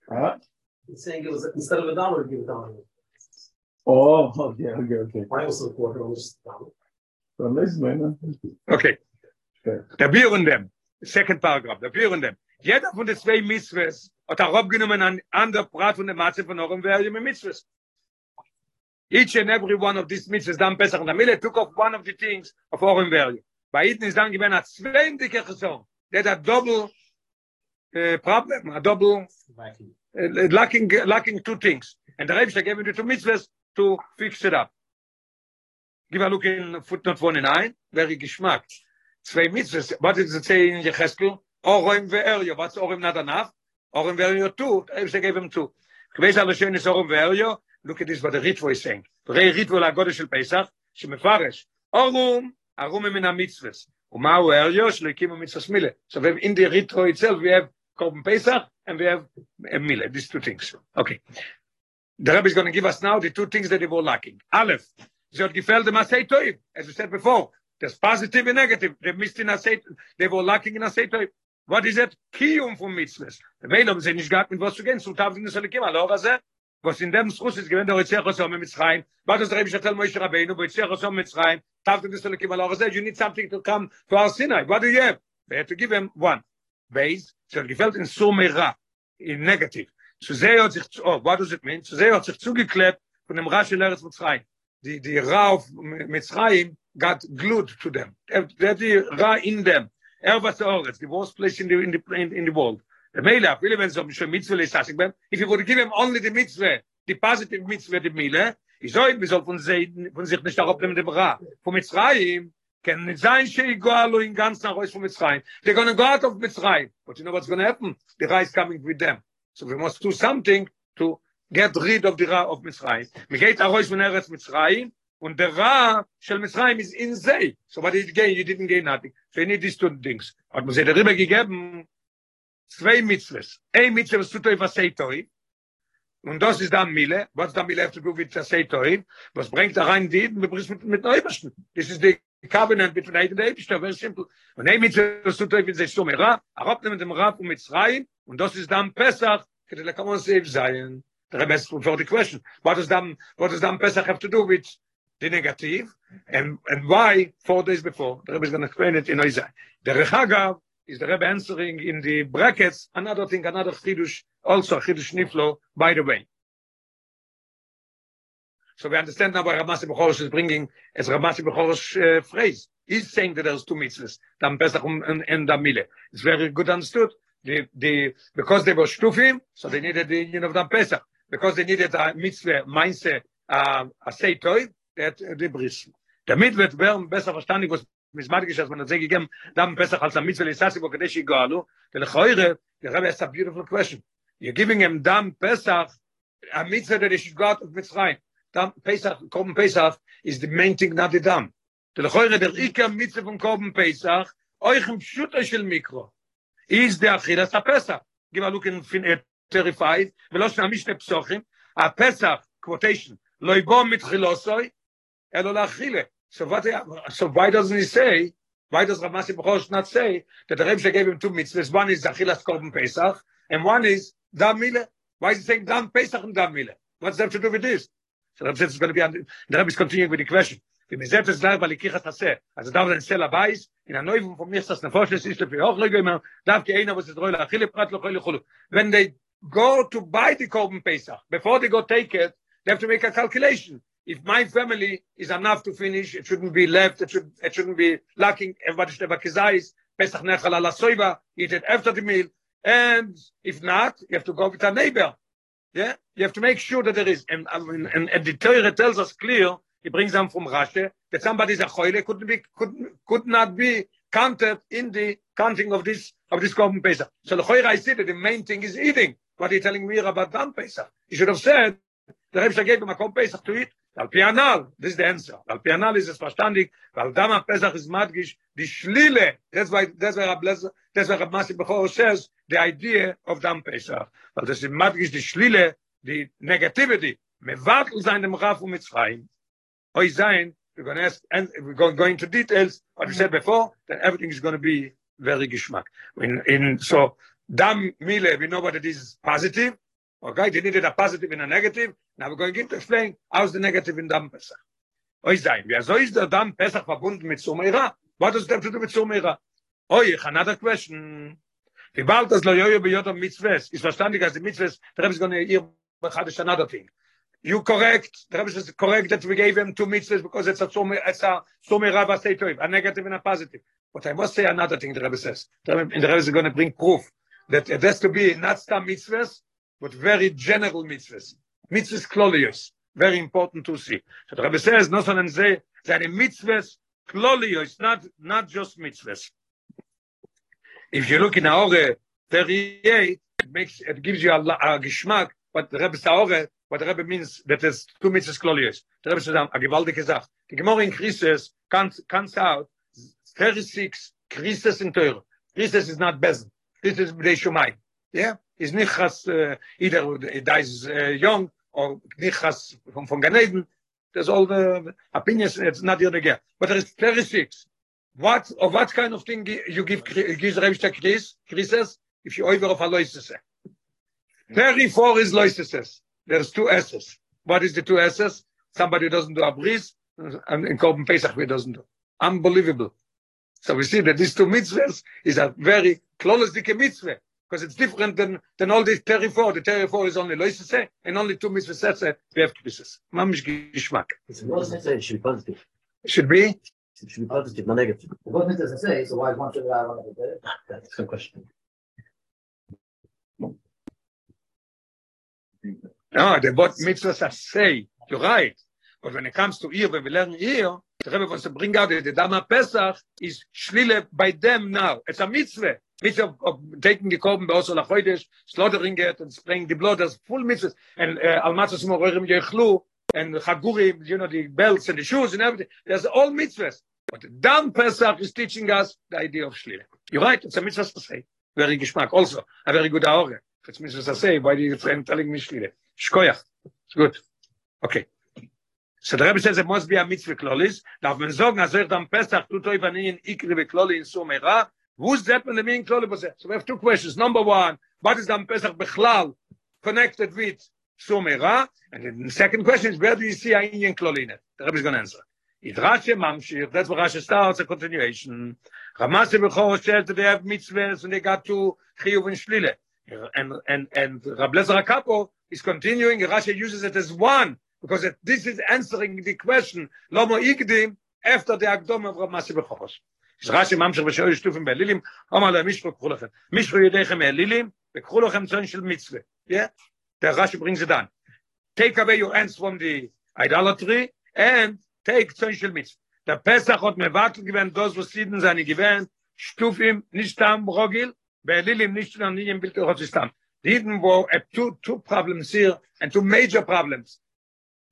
Huh? He's saying it was, instead of a dollar, give a dollar. Oh, okay, okay, okay. Why also a quarter, almost a dollar? Well, nice, man. Okay. Okay. Der Bier und dem. Second paragraph. Der Bier und dem. Jeder von den zwei Mitzvahs hat er abgenommen an ander Prat von der Matze von Orem Verje mit Mitzvahs. Each and every one of these mitzvahs dann Pesach und Amile took off one of the things of Orem Verje. Bei Iden ist dann gewesen a zwendige Chesson. That a double uh, problem, a double lacking, lacking two things. And the Rebbe gave him the two mitzvahs to fix it up. Give a look in footnote 29, very geschmack. Zwei mitzvahs. What does it say in Yecheskel? Orim ve'eryo. What's Orim not enough? Orim ve'eryo two. The Rebbe gave him two. Alle schön ist Orim ve'eryo. Look at this, what the Ritvo is saying. Rei Ritvo להגודל של פסח, שמפרש. אורום, ארום מן המצווס. ומהו אריו? שלא הקימו מצווס מילה. So we have in the Ritvo itself, we have Korban Pesach, and we have a Mile, these two things. Okay. The Rebbe is going to give us now the two things that they were lacking. Aleph, sie hat gefällt dem Toiv, as we said before. There's positive and negative. They missed in Asay, they were lacking in Asay Toiv. What is it? Kiyum from mitzvahs. The Weil haben sie nicht gehabt, mit was zu gehen, zu in Razeh. was in dem Schuss ist gewinnt, der Ritzach Osom mit Mitzrayim, was das Rebbe Shatel Moshe Rabbeinu, bei Ritzach Osom mit Mitzrayim, taft in the Selikim, allo you need something to come to our Sinai. What do you have? They had to give him one. Base, so it gefällt in Sumera, in negative. Zu sehr hat sich, oh, what does it mean? Zu sehr hat sich zugeklebt von dem Rasch in Eretz Mitzrayim. Die, die Ra auf Mitzrayim got glued to them. Er, der die Ra in them. Er was Oretz, the worst place in the, in the, in, the world. The Mele, viele wenn um schon Mitzvah ist, beim, if you would give him only the Mitzvah, the positive Mitzvah, the Mele, ich soll, wir soll von, se, von sich nicht darauf nehmen, dem Ra. Von Mitzrayim, can sein, she go allo in ganz nach Reus von Mitzrayim. They're going to go out of Mitzrayim. But you know what's going to happen? The is coming with them. So we must do something to get rid of the Ra of Mitzrayim. We get Arois from Eretz Mitzrayim, and the Ra shel Mitzrayim is in Zay. So what did gain? You didn't gain nothing. So you need these two things. Hat man sich darüber gegeben, zwei Mitzvahs. Ein Mitzvah, was tut euch was sei toi. Und das ist dann Mille. What's dann Mille have to do with the sei toi? Was bringt da rein die, wir bringen mit, mit Neubersten. This is the covenant between Eid and Eibishter, very simple. Und ein Mitzvah, was tut euch, wie sei Summe Ra, Arab nimmt dem Ra von Mitzrayim, und das ist dann Pesach, kede le kamon save sein. The Rebbe asked for the question. What does then, what does then Pesach have to do with the negative? And, and why four days before? The Rebbe is going to explain it in Isaiah. The Rechagav is the Rebbe answering in the brackets another thing, another chidush, also chidush niflo, by the way. So we understand now why Ramasi Bechorish is bringing as Ramasi Bechorish uh, phrase. He's saying that there's two mitzvahs, Dam Pesach and, and Dam Mile. It's very good understood. The, the, because they were shtufim, so they needed the union of Dam Pesach. Because they needed a mitzvah, mindset, uh, a say toy, that uh, the bris. Damit wird werden besser verstanden, was mismatisch, als man hat sich gegeben, Dam Pesach als a mitzvah l'isasi, wo kadesh yigalu, the lechoire, the Rebbe asked a beautiful question. You're giving him Dam Pesach, a mitzvah that he should go out of Mitzrayim. Dam Pesach, Korban Pesach is the main thing, not the Dam. The lechoire, der Ika mitzvah von Korban Pesach, euch im Pshuta shel Mikro, is the Achilas HaPesach. Give a look in fin- uh, 35, ולא שנה משנה פסוחים, הפסח, quotation, לא יבוא מתחילוסוי, אלא להכילה. So what, so why doesn't he say, why does Ramasi B'chosh not say that the Rebbe gave him two mitzvahs, one is Achilas Korban Pesach, and one is Dam Mile? Why is he saying Dam Pesach and Dam Mile? What's that have to do with this? So says it's going to be, the Rebbe is continuing with the question. Wie mir selbst weil ich. Also da in von mir das ist auch immer, darf die einer, Prat. When they go to buy the Korban Pesach, before they go take it, they have to make a calculation. If my family is enough to finish, it shouldn't be left, it, should, it shouldn't be lacking, everybody should have a kezais, Pesach nechal ala soiva, eat it after the meal, and if not, you have to go with a neighbor. Yeah, you have to make sure that there is, and, and, and, and the Torah tells us clear, he brings them from Rashi, that somebody is a choile, could be, could, could not be counted in the counting of this, of this Korban Pesach. So the choile, I see that the main thing is eating. What are you telling me about Dam Pesach? You should have said, the Rebbe gave him a Korban Pesach to eat. Al Pianal, this is the answer. Al Pianal is es verstandig, weil Dam Pesach is madgish, die Schlile. That's why, that's why Rab Lezer, that's why Masi Bechor says the idea of Dam Pesach. Weil das ist madgish, die Schlile, die Negativity. Mevatel sein dem Raf und Mitzrayim. Oi sein, we're going to ask, and we're going, going into details, what we said before, then everything is going to be very geschmack. In, in, so, Dam Mile, we know what it is positive. Okay, they needed a positive and a negative. Now we're going to explain how's the negative in Dam Pesach. Oi sein, wie so ist der Dam Pesach verbunden mit Sumeira? What does that have to do with Sumeira? Oi, another question. Wie bald das Loyoyo beyodam mitzvahs? Ist verstandig, als die mitzvahs, the Rebbe is going to hear another thing. You correct, the Rebbe is correct that we gave him two mitzvahs because it's a Sumeira, it's a negative and a positive. But I must say another thing the Rebbe says. The Rebbe, the Rebbe is going to bring proof that it has to be not some mitzvahs, but very general mitzvahs. Mitzvahs klolios. Very important to see. So the Rebbe says, no son and say, that the mitzvahs klolios, not, not just mitzvahs. If you look in Aore 38, it makes, it gives you a, a geschmack, but the Rebbe Saore, what the Rebbe means, that there's two mitzvahs klolios. The Rebbe says, a gewaltige Sach. The Gemara in Krisis comes, comes out 36 Krisis in Teure. Krisis is not Bezen. This is Bnei Shumai. Yeah? Is nichas, uh, either he dies uh, young or nichas from, from Gan Eden. There's all the opinions, it's not here again. But there is 36. What, of what kind of thing you give, gives Rebbe Chris, Chrises, if you over of a loises? 34 is loises. There's two S's. What is the two S's? Somebody doesn't do a bris, and in Korban Pesach, who doesn't do. Unbelievable. So we see that these two mitzvahs is a very close mitzvah because it's different than than all these 34. The 34 is only loisese and only two mitzvahs that's it. We have two kisses. Mamish gishmak. It's what does it should be positive. Should be It should be positive, not negative. What does it say? So why is one should allow one of it? That's a good question. no. The what mitzvahs are say. You're right. But when it comes to ear, when we learn ear, the Rebbe wants to bring out that the Dama Pesach is shlile by them now. It's a mitzvah. Mitzvah of, of taking the korban be'osor lachodesh, slaughtering it and spraying the blood, there's full mitzvahs. And uh, al matzah simorim yechlu, and chagurim, you know, the belts and the shoes and everything. There's all mitzvahs. But Dan Pesach is teaching us the idea of Shlile. You're right, it's a mitzvah to say. Very geschmack, also. A very good aure. It's mitzvah to say, why do you telling me Shlile? Shkoyach. It's good. Okay. So the Rebbe says it must be a mitzvah klolis. Darf man sagen, als ich dann Pesach tut euch an ihnen ikri ve kloli in Sumera, who's that when the meaning kloli was So we have two questions. Number one, what is dan Pesach bechlal connected with Sumera? And the second question is, where do you see a Indian kloli in it? The Rebbe is going to answer. It Rashi Mamshir, that's where Rashi starts, a continuation. Ramase Bechor says that they have mitzvahs and they got to Chiyuv and Shlile. And, and, and Rablezer Akapo is continuing, Rashi uses it as one, because it, this is answering the question, Lomo Igdim, after the Akdom of Ramase Bechor. Ich rasch im Amtsch, was ich stufen bei Lilim, aber der Mischro kuhl lachem. Mischro jedechem bei Lilim, und kuhl lachem zöhn schil Mitzwe. Ja? Der rasch bringt sie dann. Take away your hands from the idolatry, and take zöhn schil Mitzwe. Der Pesach hat mir wartel gewähnt, das, was sie denn seine gewähnt, stuf nicht am Rogil, bei Lilim nicht zu nahm, nicht Bild, was ist wo er two, two problems here, and two major problems.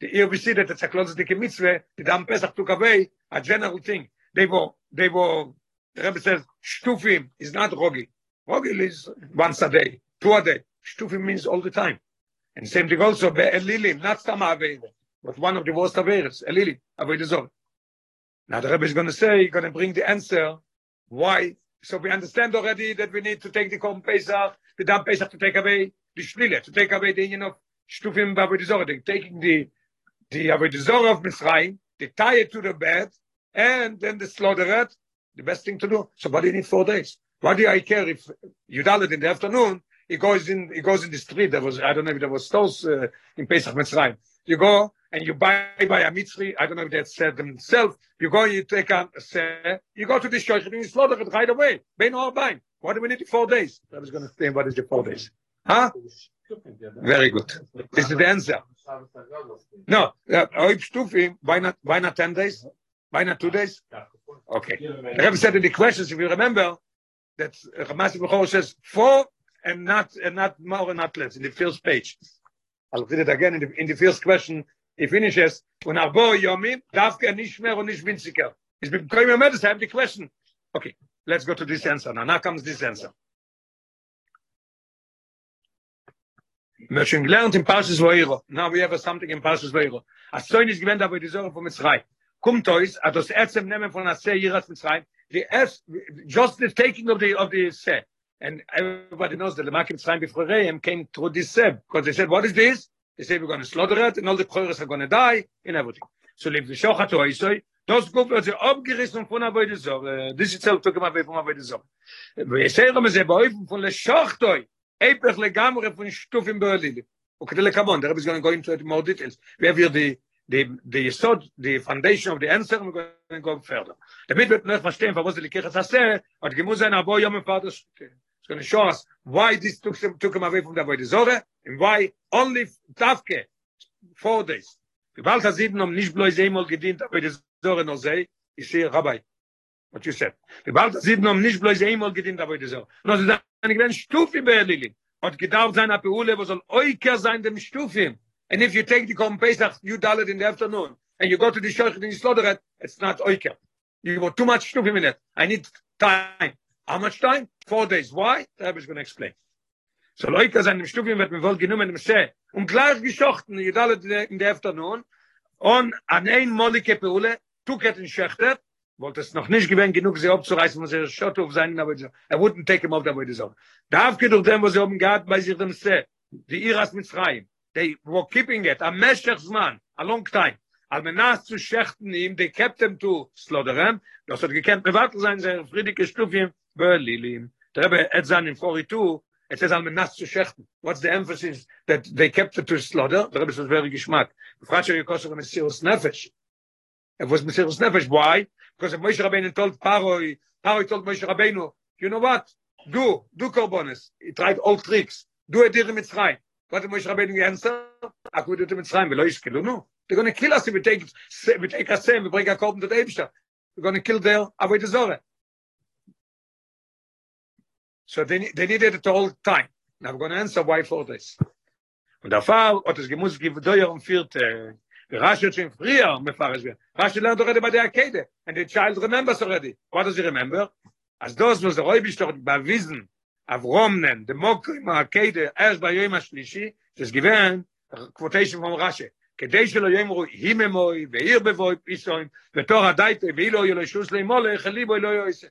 Die ihr wisst, dass er klonzt die Mitzwe, die dann Pesach took away, a general thing. They were they were the Rebbe says Stufim is not Rogil. Rogil is once a day, two a day. Stufim means all the time. And same thing also by Lilim, not Stam but one of the worst Averis, Elili, Avodah Zorah. Now the Rebbe is going to say, going to bring the answer, why. So we understand already that we need to take the Korban Pesach, the Dam Pesach to take away the Shlile, to take away the union of Shtufim They're taking the, the Avodah Zorah of Mitzrayim, they tie it to the bed, and then they slaughter it, the best thing to do. So why do you need four days? Why do I care if you it in the afternoon, he goes in, he goes in the street, there was, I don't know if there was stores uh, in Pesach Mitzrayim. You go, and you buy by a mitzri, I don't know if they said themselves, you go, you take a, say, you go to the church and you slaughter it right away. Bein or buying. Why do we need the four days? I was going to say, what is the four days? Huh? Very good. This is the answer. No, uh, why not, why not 10 days? Why not two days? Okay. The Rebbe said in the questions, if you remember, that Ramasi Bechor says four and not, and not more and not less in the first page. I'll read it again in the, in the first question. He finishes, when Arbo Yomim, Davka Nishmer or Nishbinziker. He's been going to medicine, have the question. Okay, let's go to this answer now. Now comes this answer. Wir schon gelernt in Parshas Vayiro. Now we have something in Parshas Vayiro. As soon as given aber die Sorge von Mitzray. Kommt euch, at das Erzem nehmen von der See Yiras Mitzray. The es just the taking of the of the Se. And everybody knows that the Makim Mitzrayim before Reim came through this Seb. Because they said, what is this? They say we're going to slaughter it and all the Choros are going to die and everything. So leave the Shochat to Oisoi. Das Guf wird sie abgerissen von Avoide Zorre. This itself took him away from Avoide Zorre. ויסיירם זה באויפן von לשוחטוי. Eipach legamre von Stufim Berlili. Okay, the come on, the Rebbe is going to go into more details. We have here the the the yesod, the foundation of the answer, and we're going to go further. Damit wird noch verstehen, warum sie likich es hasse, hat gemuz ein abo yom Vater It's going to show us why this took him, took him away from the Avodah Zorah, and why only Tavke, four days. Gebalt hazidn um nicht bloß einmal gedient, Avodah Zorah no sei, ich sehe, Rabbi, what you said. Gebalt hazidn um nicht bloß einmal gedient, Avodah Zorah. No, sie sagen, ich bin Stufi bei Lili. Hat gedauert sein, Apeule, wo soll Oiker sein dem Stufim. And if you take the Korban Pesach, you dull it in the afternoon, and you go to the church and you slaughter it, it's not Oiker. You got too much Stufim in it. I need time. How much time? Four days. Why? The Rebbe is going to explain. So Leute sind im Studium wird mir wohl genommen im See und gleich geschochten in der in der Afternoon und an ein Molike Peule tuket in Schechter wollte es noch nicht gewinnen genug sie abzureißen muss er schott auf seinen aber er wouldn't take him off da wollte so darf geht doch dem was sie oben gehabt bei sich dem See die Iras mit frei they were keeping it a meshach man a long time. Al menas zu schechten ihm they kept them to slaughteren das hat gekannt bewarten sein sehr friedige Stufien Berlin der Rebbe et zan in 42 it says al menas zu schechten what's the emphasis that they kept it to slaughter? Der Rebbe says very geschmack fragt ihr kostet mit serious nefesh. It was serious nefesh. Why? Because Moshe Rabbeinu told Paroi Paroi told Moshe Rabbeinu you know what? Do do korbanos. He tried all tricks. Do a dir mit what Moshe Rabbeinu answer aku do mit frei velo no they're going to kill us if we take we take a sem we bring korban to the Eibster we're going to kill their avoid the zore So they, they needed it all time. Now I'm going to answer why four days. Und der Fall, hat es gemusst, gibt Deuer um vierte. Rashi schon früher mefarisch werden. Rashi lernt already bei der Akede. And the child remembers already. What does he remember? As those was the Räubisch doch bewiesen, Avrom nen, the Mokrim Akede, erst bei Yom HaShlishi, das gewähren, quotation from Rashi. כדי שלא יאמרו היממוי ועיר בבוי פיסוים ותור הדייטה ואילו יהיה לו שוס לימולך ליבו לא יועסה.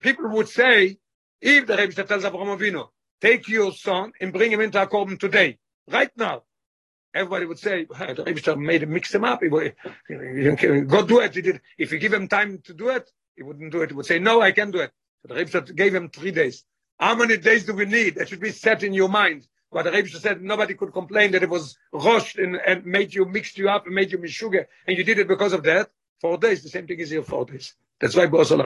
People would say, if the Rebbe tells Avraham Avinu, take your son and bring him into a korban today, right now. Everybody would say, "Hey, the Rebbe made him mix him up. He would- Go do it. He did. If you give him time to do it, he wouldn't do it. He would say, no, I can do it. So the Rebbe gave him three days. How many days do we need? That should be set in your mind. But the Rebbe said nobody could complain that it was rushed and, and made you mixed you up and made you mishuga, and you did it because of that. Four days. The same thing is here. Four days. That's why Bosol.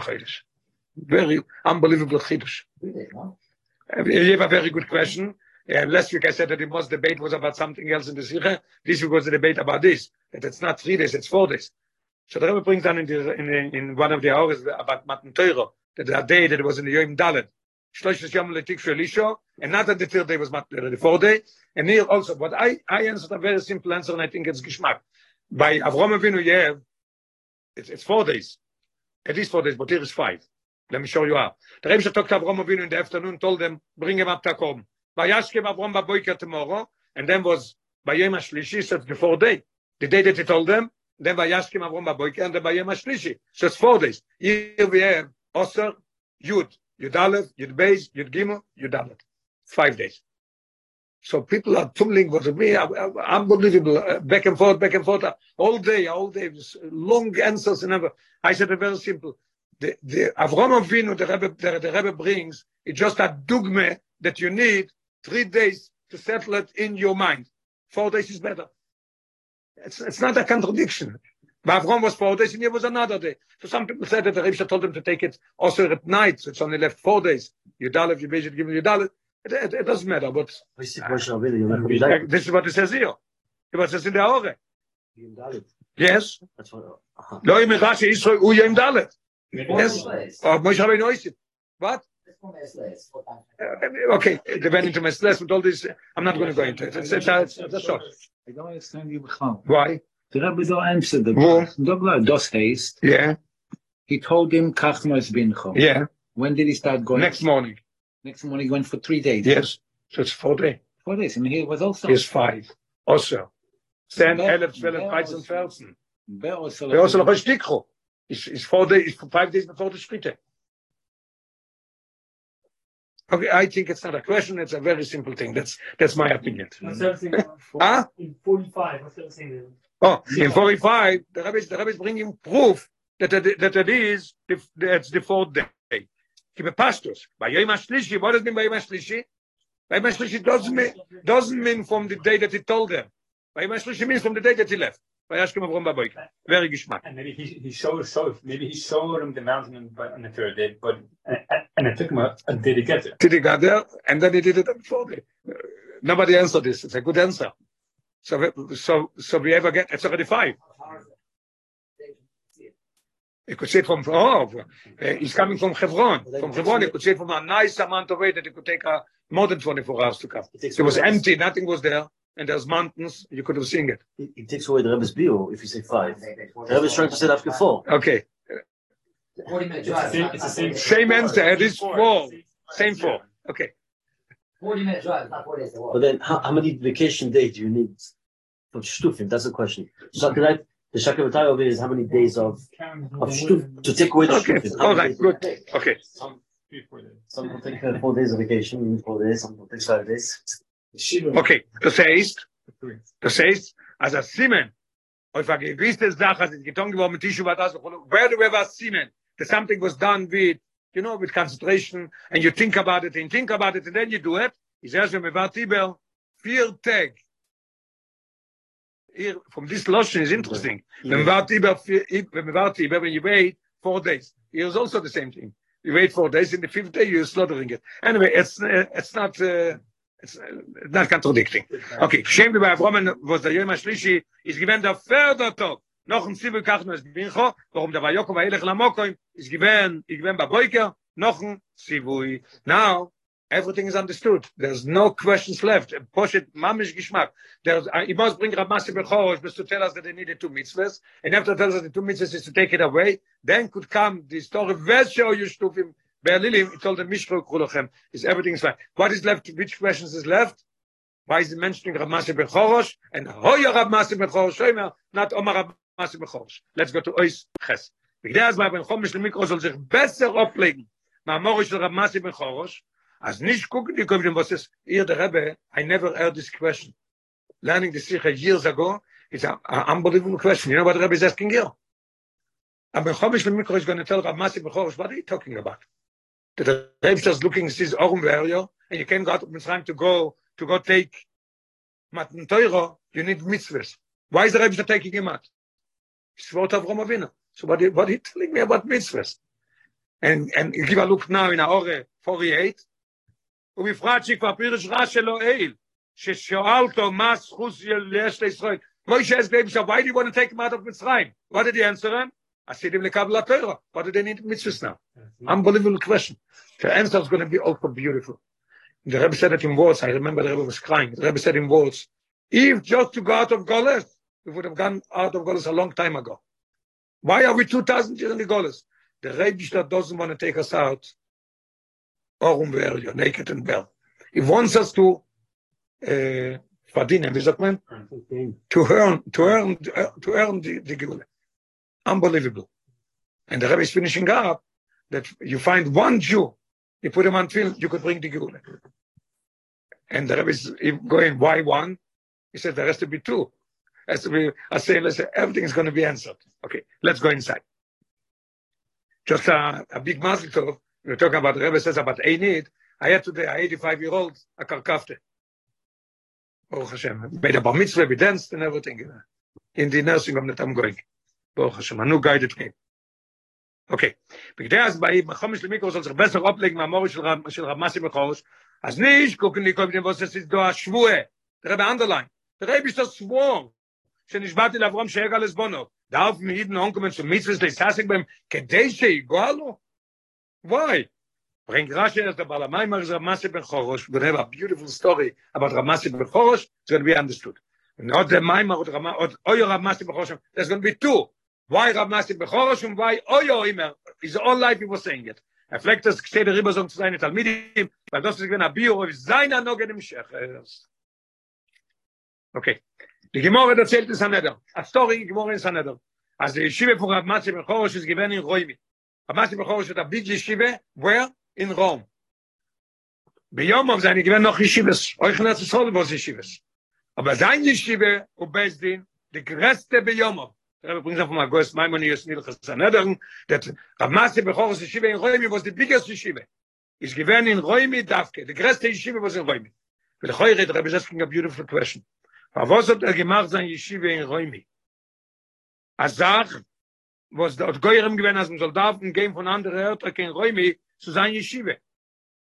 Very unbelievable chiddush. You have a very good question. Last week I said that the most debate was about something else in the Sikha. This week was the debate about this. That it's not three days, it's four days. So the Rebbe brings down in, the, in, in one of the hours about Matan Torah, that the day that was in the Yom Dalet. Shlosh Yom Letik for Elisha, and not that the third day was Torah, the fourth day. And here also, but I, I answered a very simple answer, and I think it's Geschmack. By Avrom Avinu, you it's, it's four days. At least four days, but here is five. Let me show you how. The Rebbe talked to Avram Avinu in the afternoon, told them, bring him up to Akom. Vayashkem Avram Baboiker tomorrow, and then was Bayem HaShlishi, so the fourth day. The day that he told them, then Vayashkem Avram Baboiker, and then Bayem HaShlishi. So it's four days. Here we have Osir, Yud, Yud Aleph, Yud Beis, Yud Gimel, Yud Aleph. Five days. So people are tumbling with me, unbelievable, uh, back and forth, back and forth, uh, all day, all day, long answers and ever. I said it very simple. The, the Avram Avinu, the Rebbe, the, the Rebbe brings, it's just a dogma that you need three days to settle it in your mind. Four days is better. It's, it's not a contradiction. Avram was four days and he was another day. So some people said that the Rebbe told him to take it also at night, so it's only left four days. You Yudalev, you should give him Yudalev. It, it, it doesn't matter, but uh, this is what it says here. It was says in the Aure. Yes. Lo im Rashi Israel u yom dalet. Yes. Oh, Moshe Rabbeinu Oisim. What? Uh, okay, they went into Mesles with all this. I'm not going to go into it. It's, it's, it's, it's, it's, it's, it's, it's, it's, I don't understand you, Why? The Rebbe don't answer the Wo? Don't lie. Das heißt, Yeah, he told him, kach nos bincho. yeah. When did he start going? Next morning. Next morning, he went for three days. Yes. So it's four days. Four days. And he was also. Here's five. Also. 10, Wer- 11, 12, wer 13, aus- 14. Wer also- They also have. It's, it's four days, it's five days before the Shkite. Okay, I think it's not a question, it's a very simple thing. That's, that's my opinion. What's everything Huh? in forty-five, what's everything there? Oh, in 45, the Rebbe, is- the Rebbe is bringing proof that it, that it is, the, that's the fourth day. Keep pastors. By Yom HaShlishi, what does it mean by Yom HaShlishi? By Yom HaShlishi doesn't mean, doesn't mean from the day that he told them. By Yom HaShlishi means from the day that he left. By Yashkem Avrom Baboyka. Very geschmack. And maybe he, he showed, showed, maybe he showed him the mountain on, the third day, but, and, and it took him a, day to get there. Till he got there, and then he did it on the fourth day. Nobody answered this. It's a good answer. So, we- so, so we ever get, it's already five. You could say from, oh, uh, he's coming from Hebron. From Hebron, you could say from a nice amount of way that it could take uh, more than 24 hours to come. It It was away- empty, nothing was there, and there's mountains, you could have seen it. It, it takes away the Rebbe's bill if you say five. The Rebbe's trying to say after four. Okay, Forty minute It's the drive. same, it's the same. Same answer, it is four. same four. Okay. Forty minute drive, not four days But then, how, how many vacation days do you need for shtufim? That's the question. So, can I, the shakavatay over here is how many days of, of shtuf, to take away the Okay, shtufim? How all many right, days? good. Okay. Some, three, four days. Some will take uh, four days of vacation, four days, some will take five days. Okay, das heißt, Three. das heißt, als a Simen, auf a gewisse Sache, als es getan geworden mit Tishu Vadas, where do we have a Simen? That something was done with, you know, with concentration, and you think about it, and think about it, and then you do it. He says, when we were Tibel, vier Tag. Here, from this lotion is interesting. When we were Tibel, vier- when we were Tibel, when you wait four days, here's also the same thing. You wait four days, in the fifth day, you're slaughtering it. Anyway, it's, uh, it's not, uh, it's uh, not contradicting. Okay, Shem bei Avromen, was der Yom HaShlishi, ist gewähnt der Fördertop. Noch ein Zivil Kachno es Bincho, warum der Vayokov Eilech Lamokoim, ist gewähnt, ist gewähnt bei Boiker, noch ein Zivui. Now, Everything is understood. There's no questions left. Poshet mamish gishmak. There's, uh, you must bring Ramasi Bechorosh just to tell us that they needed two mitzvahs. And after tells us the two mitzvahs is to take it away, then could come the story, Vesho Yushtufim, Be'alilim, it told the Mishro Krulochem, is everything is fine. What is left? Which questions is left? Why is he mentioning Ramasi Bechorosh? And Hoya Ramasi Bechorosh, Shomer, not Omar Ramasi Bechorosh. Let's go to Ois Ches. בגלל הזמן, בן חומש למיקרו זול sich besser auflegen, מהמורי של רב מסי בן חורש, אז nicht gucken die kommen was ist ihr der Rebbe I never heard this question. Learning the Sikha years ago is an unbelievable question. You know what the Rebbe is asking you and Ben Chomish Lemikro is going to tell Rav Masi Bechorish what are you talking about? The Rebbe just looking his Orum Verio and you can't go out of to go to go take Matan Teuro you need mitzvahs. Why is the Rebbe taking him out? It's what Avram Avinu. So what, what are you telling me about mitzvahs? And and you give a look now in our 48 ובפרט שכבר פירש רע שלו איל, ששואל אותו מה זכות יש לישראל. Moshe asked David, so why do you want to take him out of Mitzrayim? What did he answer him? I said him lekabel Torah. What do they need mitzvahs now? Unbelievable question. The answer is going to be also beautiful. The Rebbe said it in words. I remember the Rebbe was crying. The Rebbe said in words, if just to go out of Goles, we would have gone out of Goles a long time ago. Why are we 2,000 years in the Goles? The Rebbe doesn't want to take us out Orum Verio, naked and bare. He wants us to uh, verdienen, wie sagt man? To earn, to earn, to earn the, the Geule. Unbelievable. And the Rebbe is finishing up that you find one Jew, you put him on film, you could bring the Geule. And the Rebbe is going, why one? He said, there has to be two. Has to be, I say, let's say, everything is going to be answered. Okay, let's go inside. Just a, a big mazel tov we're talking about the Rebbe says about a need. I had a 85 year old, a karkafte. Baruch Hashem. Made a bar mitzvah, we danced and everything. In the nursing home that I'm going. Baruch Hashem. A new guided came. Okay. בכדי אז באים, חומש למיקרו soll sich besser ablegen מהמורי של רב, של רב מסי בחורש, אז ניש gucken לי כל מיני ווסס איזדו השבועה. Der Rebbe underline. Der Rebbe ist das Schwur. שנשבעתי לאברהם שיגע לסבונו. דאף מידן zu mitzvahs, להססק בהם, כדי שיגוע לו. Why? Bring Rashi as the Balamai Mar Ramasi ben Chorosh. Going to have a beautiful story about Ramasi ben Chorosh. It's going to be understood. Not the Maimar or Oyo Ramasi ben Chorosh. There's going to be two. Why Ramasi ben Chorosh and why Oyo Imer? His whole life he was saying it. Er fleckt das gestede Ribbersong zu seinen Talmidim, weil das ist gewinn a Bio auf seiner Nogen im Schechers. Okay. Die Gemorre erzählt es Haneder. A story in Gemorre in Haneder. Als die Yeshiva Rav Matze ben Chorosh ist gewinn in Roimi. אמרתי בחור שאתה ביג ישיבה, where? in Rome. ביום אב זה אני גבין נוח ישיבס, אוי חנץ ישראל בוס ישיבס. אבל זין ישיבה הוא בייס דין, די גרסטה ביום אב. Rebbe brings up from a ghost Maimonides Nilchas Sanhedrin that Rav Masi Bechorus Yeshiva in Roimi was the biggest yeshiva. Is given in Roimi Davke. The greatest yeshiva was in. But the Choyre, the Rebbe is asking a beautiful question. Was hat er gemacht sein Yeshiva in Roimi? Azach was dort goyim gewen as soldaten gehen von andere örter kein räume zu sein yeshiva.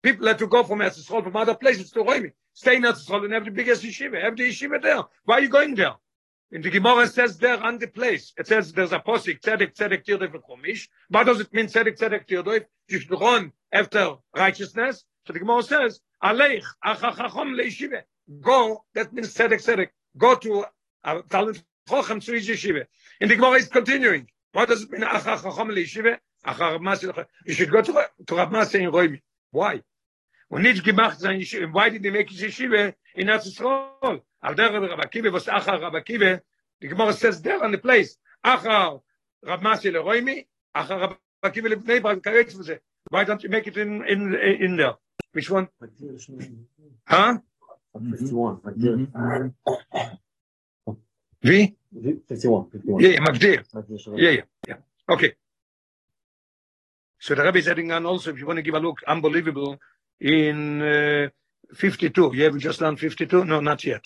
People had to go from as from other places to räume. Stay not so in every biggest yeshiva every yeshiva there. Why are you going there? In the gemara says there on the place. It says there's a posik tzedek tzedek tirdof komish what does it mean tzedek tzedek tirdof you should run after righteousness. So the gemara says aleich achachachom leishiva go that means tzedek tzedek. Go to a talent chochem to yeshiva. In the gemara is continuing What does it mean? Achar Chacham Leishiva? Achar Masi You should go to, to Rav Masi in Roimi. Why? Und nicht gemacht sein Yeshiva. Why did they make his Yeshiva in Eretz Yisrael? Al der Rabbi Akiva was Achar Rabbi Akiva. The Gemara says there on the place. Achar Rav Masi le Roimi. Achar Rabbi Akiva le Bnei Brak. Karetz v'zeh. Why don't you make it in, in, in there? Which one? Huh? 51. Magdir. V? 51. 51. Yeah, yeah, Yeah, yeah, yeah. Okay. So the Rebbe is adding on also, if you want to give a look, unbelievable, in uh, 52. You have just done 52? No, not yet.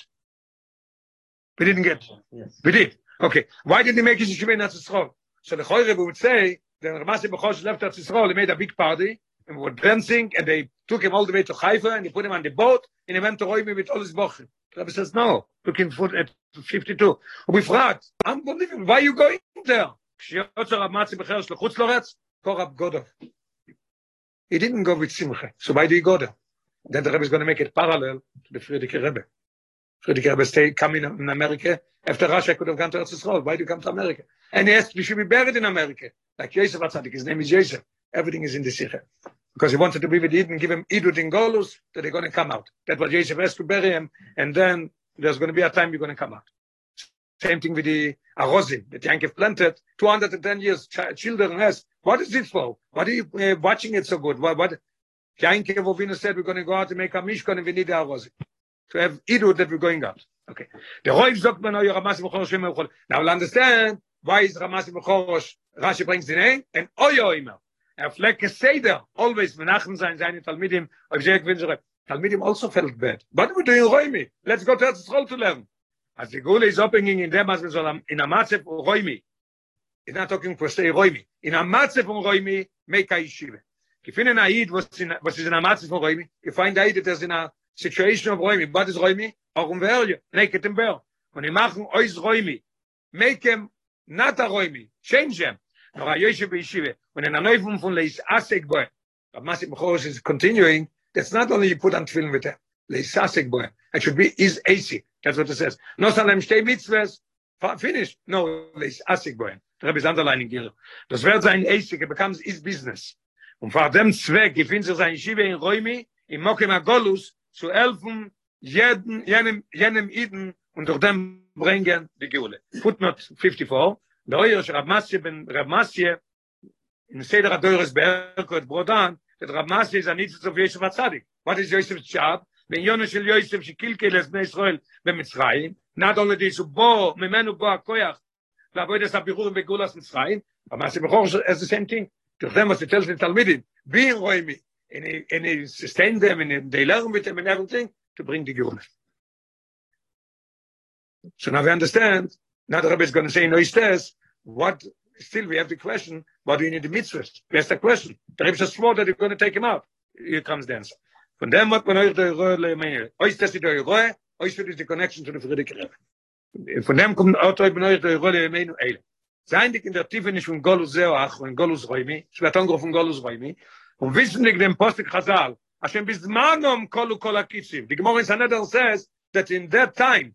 We didn't get. Yes. We did. Okay. Why did he make his yeshiva in Eretz So the Choy Rebbe would say, the Ramasi Bechosh left Eretz Yisrael, he made a big party, and we were dancing, and they took him all the way to Haifa, and they put him on the boat, and he went to Roimi with all his bochim. The Rebbe says, no, Looking for at 52. ובפרט, unbelievable, why you going there? כשיוצר המצי בחרש לחוץ לורץ, קורב גודו. He didn't go with Simcha, so why do you go there? Then the Rebbe is going to make it parallel to the Frierdiker Rebbe. Frierdiker Rebbe stay, come in, in America. After Russia, could have gone to Eretz Yisrael. Why do you come to America? And yes, we should be buried in America. Like Yosef Atzadik, his name is Yosef. Everything is in the Sikha. Because he wanted to be with Eden, give him Idud in Golus, that they're going to come out. That was Yosef asked to bury him, and then there's going to be a time you're going to come out. Same thing with the Arozim that Yankov planted 210 years. Ch- children asked, what is it for? What are you uh, watching it so good? What, what? Yankov Ovina said, we're going to go out and make a Mishkan and we need the Arozim. To have Idud that we're going out. Okay. The Roiv "Oyer Ramasi B'chorosh Now we'll understand why is Ramasi B'chorosh, Rashi brings the name, and Oyo Imer. Er fleckt Seder, always Menachem sein, seine Talmidim, ob sie gewinnt, Talmidim also felt bad. What we doing Roimi? Let's go to Eretz Yisrael to learn. As the Gule is opening in them as we soll in a Matzef Roimi. He's not talking for say Roimi. In a Matzef Roimi, make a yeshiva. If in an Aid was in was is in a Matzef Roimi, you find Aid that is in a situation of Roimi. What is Roimi? Auch um Verje, naked and bear. When you machen euch Roimi, make him not a Roimi, change him. Noch a Yeshiva. When in a Neufung von Leis Asik Boy, but Masik Bechorish is continuing, that's not only you put on film with him. Leis Asik Boy. It should be is AC. That's what it says. No salem stay mitzvahs. Fa- Finish. No, Leis Asik Boy. The Rebbe is underlining here. Das wird sein AC, it becomes his business. Und vor dem Zweck, gefindt sich sein Yeshiva in Roimi, im Mokim Agolus, zu helfen, jeden, jenem, jenem Iden, und durch dem bringen die Geule. Footnote 54. Der Oyer, Rab Masje ben Rab Masje, in Seder Adoyres Be'erkot Brodan, that Rab Masje is a nitzitz of Yosef HaTzadik. What is Yosef's job? Ben Yonah shel Yosef shekilkel es Bnei Israel במצרים, not only this, הוא בו, ממנו בו הכוח, לעבוד את הבירורים בגאולת מצרים, אבל מה שבכור is the same thing. durch them was it tells the Talmidim, be in Roimi, and he, and he sustain them, and they learn with them and everything, to bring the Geula. So now we understand, now the Rebbe is going to say, no, he says, what, still we have the question, what do you need the mitzvahs? That's the question. The Rebbe swore that you're going to take him out. Here comes the answer. Von dem hat man euch der Rohe lemeine. Euch das ist der Rohe, euch ist the connection to the Friedrich Rebbe. Von dem kommt auch euch euch der Rohe lemeine eile. Sein dik in der Tiefe nicht von Golus Zeo ach und Golus Roimi, es wird angerufen von Golus Roimi, und wissen dik dem Postik Chazal, Hashem bizmanom kolu kol akitzim. The Gemara in Sanhedrin says that in that time,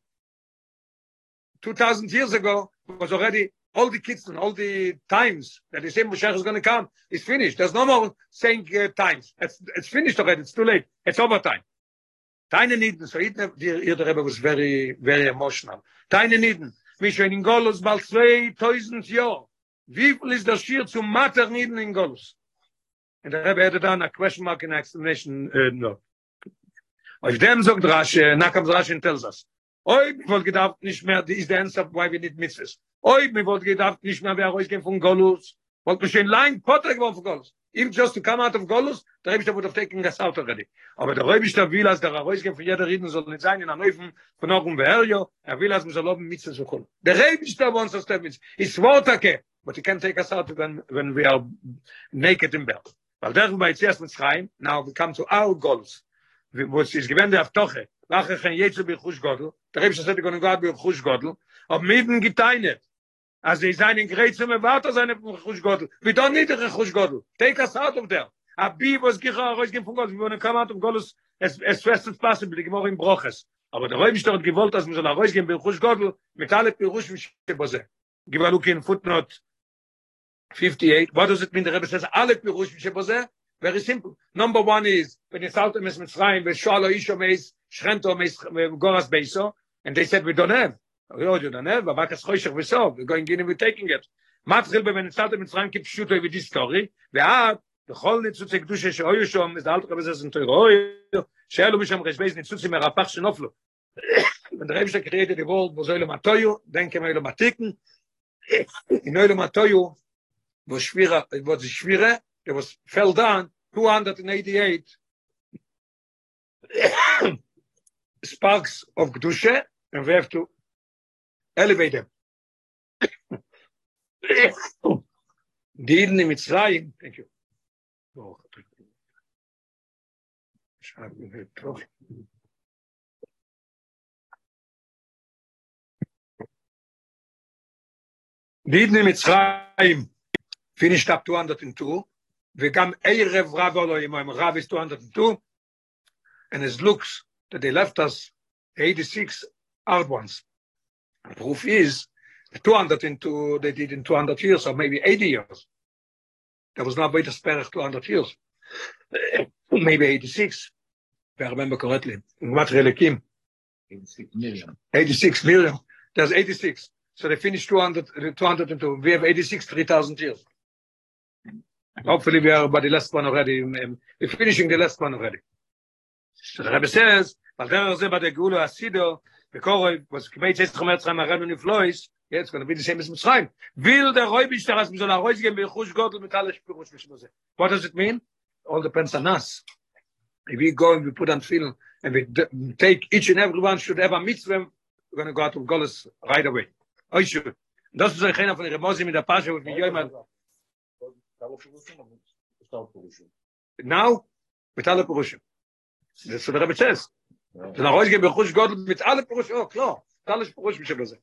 2,000 years ago, was already all the kids and all the times that the same Moshe is going to come is finished. There's no more saying uh, times. It's, it's finished already. It's too late. It's overtime. Deine Nieden, so Eden, the, the Rebbe was very, very emotional. Deine Nieden, wie schon in Golus bald 2000 Jahr. Wie viel ist das Schier zum Mater Nieden in Golus? And the Rebbe added on a question mark in explanation, uh, no. Auf dem sagt Rashi, Nakam Rashi tells us, Oi, mir wollt gedacht nicht mehr, die ist der answer why we need mitzvahs. Oi, mir wollt gedacht nicht mehr, wer rausgehen von Golus. Wollt mir schön lang Potter geworden von Golus. Even just to come out of Golus, der Rebbe would have taken us out already. Aber der Rebbe will, als der rausgehen von jeder Reden soll nicht sein, in der Neufen von Ochum Beherjo, er will, als wir soll oben zu kommen. Der wants us to have mitzvahs. It's Wortake, but he can take us out when, when we are naked in bed. Weil der bei zuerst mit schreien, now we come to our goals. Wo es ist gewähnt der Aftoche, nach ich ein Jezu bin Chush Godel, der Rebsch hat sich gönnen bin Chush Godel, ob Mieden geteinet, als sie sein in Gretzen und Warte sein bin Chush Godel, wie dann nicht ich ein Chush Godel, take us out of there, a Bib, was gich auch raus, gehen von Gott, wie wir kommen out um Golus, es fest ist passibli, gehen auch in Broches, aber der Rebsch hat gewollt, dass wir so nach raus gehen bin Chush Godel, mit alle Pirush, mit Schibose, gewollt in Footnote, 58 what does it mean the rebbe says alle pirush mishe bozeh Very simple. Number one is, when you start them as Mitzrayim, Veshalo Isho Meis, Shrento Meis, Goras Beiso, and they said, we don't have. Oh, you don't have, Avakas Choshech Vesov, we're going in we're taking it. מתחיל בבן סטארט מצרים כפשוטו with this story, ועד, בכל ניצוץ הקדושה שהיו שם, זה אל תקבל זה זה נטוי שאלו משם רשבייז ניצוצים מרפח שנופלו. Wenn der Rebbe created the world, wo soll er matoyu, denken wir matiken, in oile matoyu, was schwieriger, was schwieriger, there was fell down 288 sparks of kedusha and we have to elevate them. Die in Mitzrayim thank you. In Mitzrayim finished up 202 וגם ערב רב אלוהים, אם רב is 202, and it looks that they left us 86 out ones. The proof is the 200 into they did in 200 years or maybe 80 years. There was no way to spare 200 years. maybe 86, if I remember correctly. In what relikim? 86 million. 86 million. There's 86. So they finished 200, uh, 202. We have 86, 3,000 years. Hopefully we are by the last one already. Um, um, We're finishing the last one already. So the Rebbe says, אבל דרך זה בדגולו הסידו, בקורוי, was כמי צייס חומר צריכים הרב נפלויס, yeah, it's going to be the same as Mitzrayim. Will the Roy Bishtar as Mizol HaRoy Zgem B'Yichush Godel Mitalesh Pirush Mishmoze. What does it mean? All depends on us. If we go and we put on film and we d- take each and every one should have a mitzvah, we're going to go out of Golis right away. Oh, you should. Das ist ein einer von den Remozim in der Pasche, wo wir jemand, now, mit alle Pirushim. Das ist der Rebbe says. זה נכון שגם בחוש גודל mit alle פירושים, oh, klar. mit alle פירושים שבזה.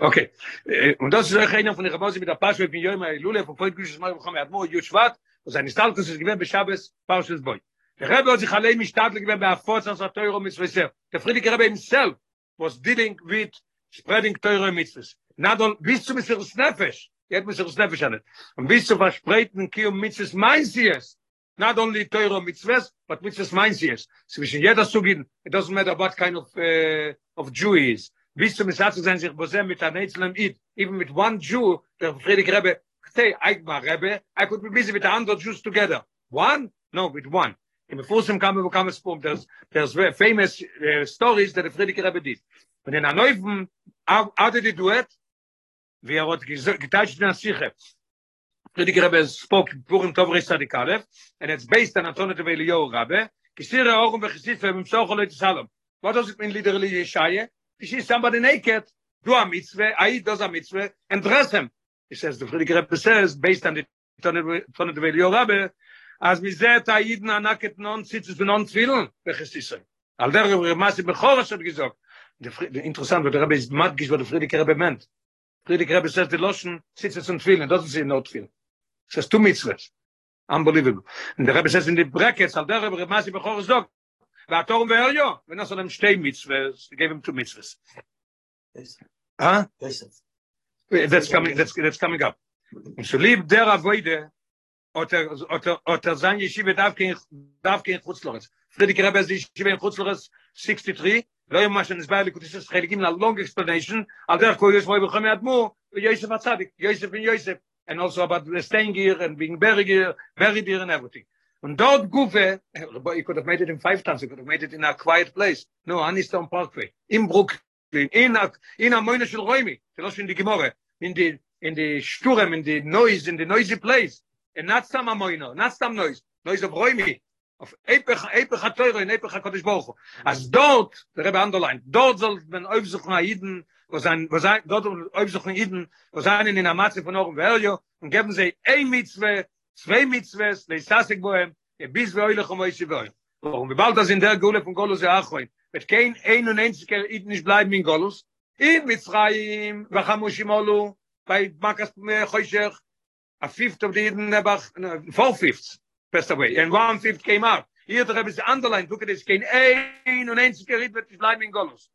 Okay. Äh, Und das ist auch einer von den Remozim mit der Pasche, wir jemand, Lule, von Poit Gushes Mal, Mohammed Admo, Yud Shvat, und sein Stalkus ist gewähnt bei Shabbos, Parshas Boy. Der Rebbe hat sich allein mit Stadl gewähnt bei Afotz, als er Teuro Mitzvah Der Friedrich Rebbe himself was dealing with spreading Teuro Mitzvahs. Not all, bis zu Mesiris Nefesh, er hat Mesiris Nefesh an it. Und bis zu verspreiten Kiyum Mitzvahs Meinsies, not only Teuro Mitzvahs, but Mitzvahs Meinsies. Zwischen jeder Sugin, it doesn't matter what kind of, uh, of Jew is. Bis zum Satz sein sich bosem mit der Netzlem Id, even with one Jew, der Friedrich Rebbe, say, Eigmar Rebbe, I could be busy with the hundred Jews together. One? No, with one. In the first come we come spoon there's there's very famous uh, stories that the Friedrich Rebbe did. But in a did he do it? Wie er hat geteilt in der Siche. Friedrich Rebbe spoke Purim Tov Reis Tzadik Aleph, and it's based on Antonet of Eliyahu Rabbe, Kisir Ha'orum V'Chesif V'Mim Socho Lo Yitzhalom. What does it mean literally Yeshaya? You see somebody naked, do a mitzvah, I does a mitzvah, and dress him. He says, the Friedrich Rebbe says, based on the Antonet of Eliyahu Rabbe, אז מזה את העידן ענקת נון ציצוס ונון תפילן בחסיסוי. על דרך רמאסי בחורש עוד גזוק. אינטרסנט, ודרב is מדגיש what the Friedrich Rebbe meant. Friedrich Rebbe says the lotion ציצוס and tefillin, doesn't say no tefillin. It says two mitzvahs. Unbelievable. And the Rebbe says in the brackets, על דרך רמאסי בחורש דוק, והתורם והריו, ונעשו להם שתי mitzvahs, he gave him two mitzvahs. Huh? That's coming, that's, that's coming up. Und so lieb der Avoide, oder oder oder sein Yeshiva darf kein darf kein Chutzlores. Friedrich Rebbe ist Yeshiva in Chutzlores 63. לא יום מה שנסבר לקוטיס יש חלקים ל long explanation על דרך כל יש מוי בחמי אדמו ויוסף הצדיק, יוסף בן יוסף and also about the staying here and being buried here, buried here and everything. Und dort Gufe, but you could have made it in five times, you could have made it in a quiet place. No, Aniston Parkway, in Brooklyn, in a, in a moine shel Roimi, זה לא in the Gemore, in the, in the Sturm, in the noise, in the noisy place. And not some amoino, not some noise, noise of Roimi, of Epech, Epech HaToiro, in Epech HaKodesh Baruch Hu. As dort, der Rebbe underline, dort soll man aufsuchen Aiden, wo sein, wo sein, dort aufsuchen Aiden, wo sein in der Matze von Orem Veljo, und geben sie ein Mitzwe, zwei Mitzwes, le Sasek Bohem, e bis wir euch um euch wollen. Und wir bald das in der Gule von Golus Achoin, wird kein ein und einziger Aiden nicht bleiben in Golus, in Mitzrayim, vachamushim olu, bei Makas Choshech, a fifth of the Eden Nebach, no, four fifths passed away, and one fifth came out. Hier der ist underlined, look at this, kein ein und einziger Ried wird nicht bleiben in Golus.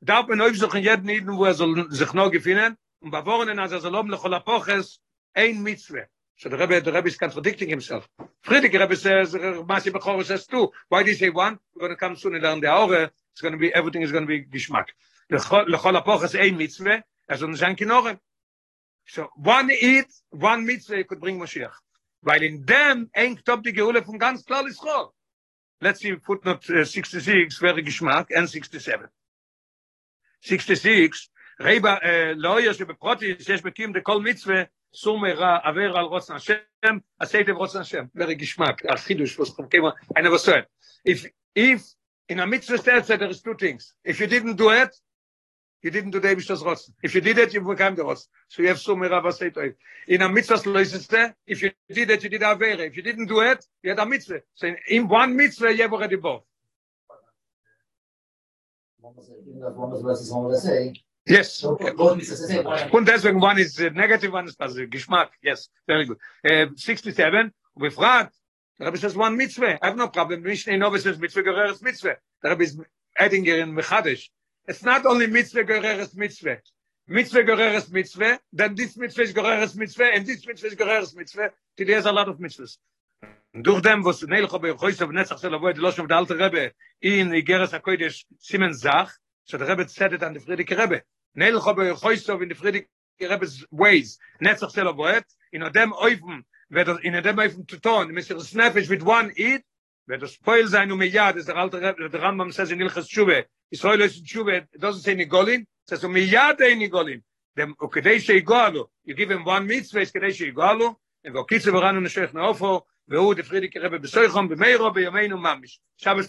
Darf man aufsuchen jeden Eden, wo er soll sich noch gefinnen, und bei Wornen, als er soll oben lechol apoches, ein Mitzwe. So the Rebbe, the Rebbe is contradicting himself. Friedrich Rebbe says, Masi Bechor says two. Why did he say one? We're going to come soon and learn the Aure. It's going to be, everything is going to be Geschmack. Lechol apoches, ein Mitzwe, er soll nicht sein Kinoren. So one eat, one you could bring Moshiach. weil in dem engt ob die Gehule von ganz klar ist rot. Let's see, footnote äh, 66, wäre Geschmack, N67. 66, Reba, Loya, beprotis beprotti, sie ist de kol mitzwe, sumera aver al rosh Hashem, aseite v Hashem, wäre Geschmack, ach, chidush, was kommt, immer, eine, was so, if, if, in a mitzvah stelze, there is two things, if you didn't do it, you didn't do the Eibishter's Rotzen. If you did it, you became the Rotzen. So you have so say to it. In a mitzvah loiseste, if you did it, you did Avere. If you didn't do it, you had a mitzvah. So in, one mitzvah, you have already both. Yes. One. Und deswegen one is uh, negative, one is positive. Geschmack. Yes. Very good. Uh, 67. ובפרט, the Rebbe says one mitzvah. I have no problem. Mishnah Nova says mitzvah gereres mitzvah. The Rebbe is adding in Mechadish. It's not only mitzvah gereres mitzvah. Mitzvah gereres mitzvah, then this mitzvah is gereres mitzvah, and this mitzvah is gereres mitzvah. Today has a lot of mitzvahs. Durch dem, was Neil Chobe Choyse of Netzach Sel Avoid, Losh of the Alte Rebbe, in Igeres HaKodesh, Simen Zach, so the Rebbe said it on the Friedrich Rebbe. Neil Chobe Choyse of in the Friedrich Rebbe's ways, Netzach Sel Avoid, in dem Oifen, wird er in dem Oifen tun, mit sich Nefesh with one eat, wenn das Poil sein um ja das der alte der Rambam says in Ilchas Tshuwe ist Poel ist Tshuwe das ist eine Golin das um ja der eine dem okay sei galo you give him one mitzvah space okay sei galo und go kitze voran neshech naofo wo der Rebbe besoi kommen bei mir bei meinem Mamisch schabes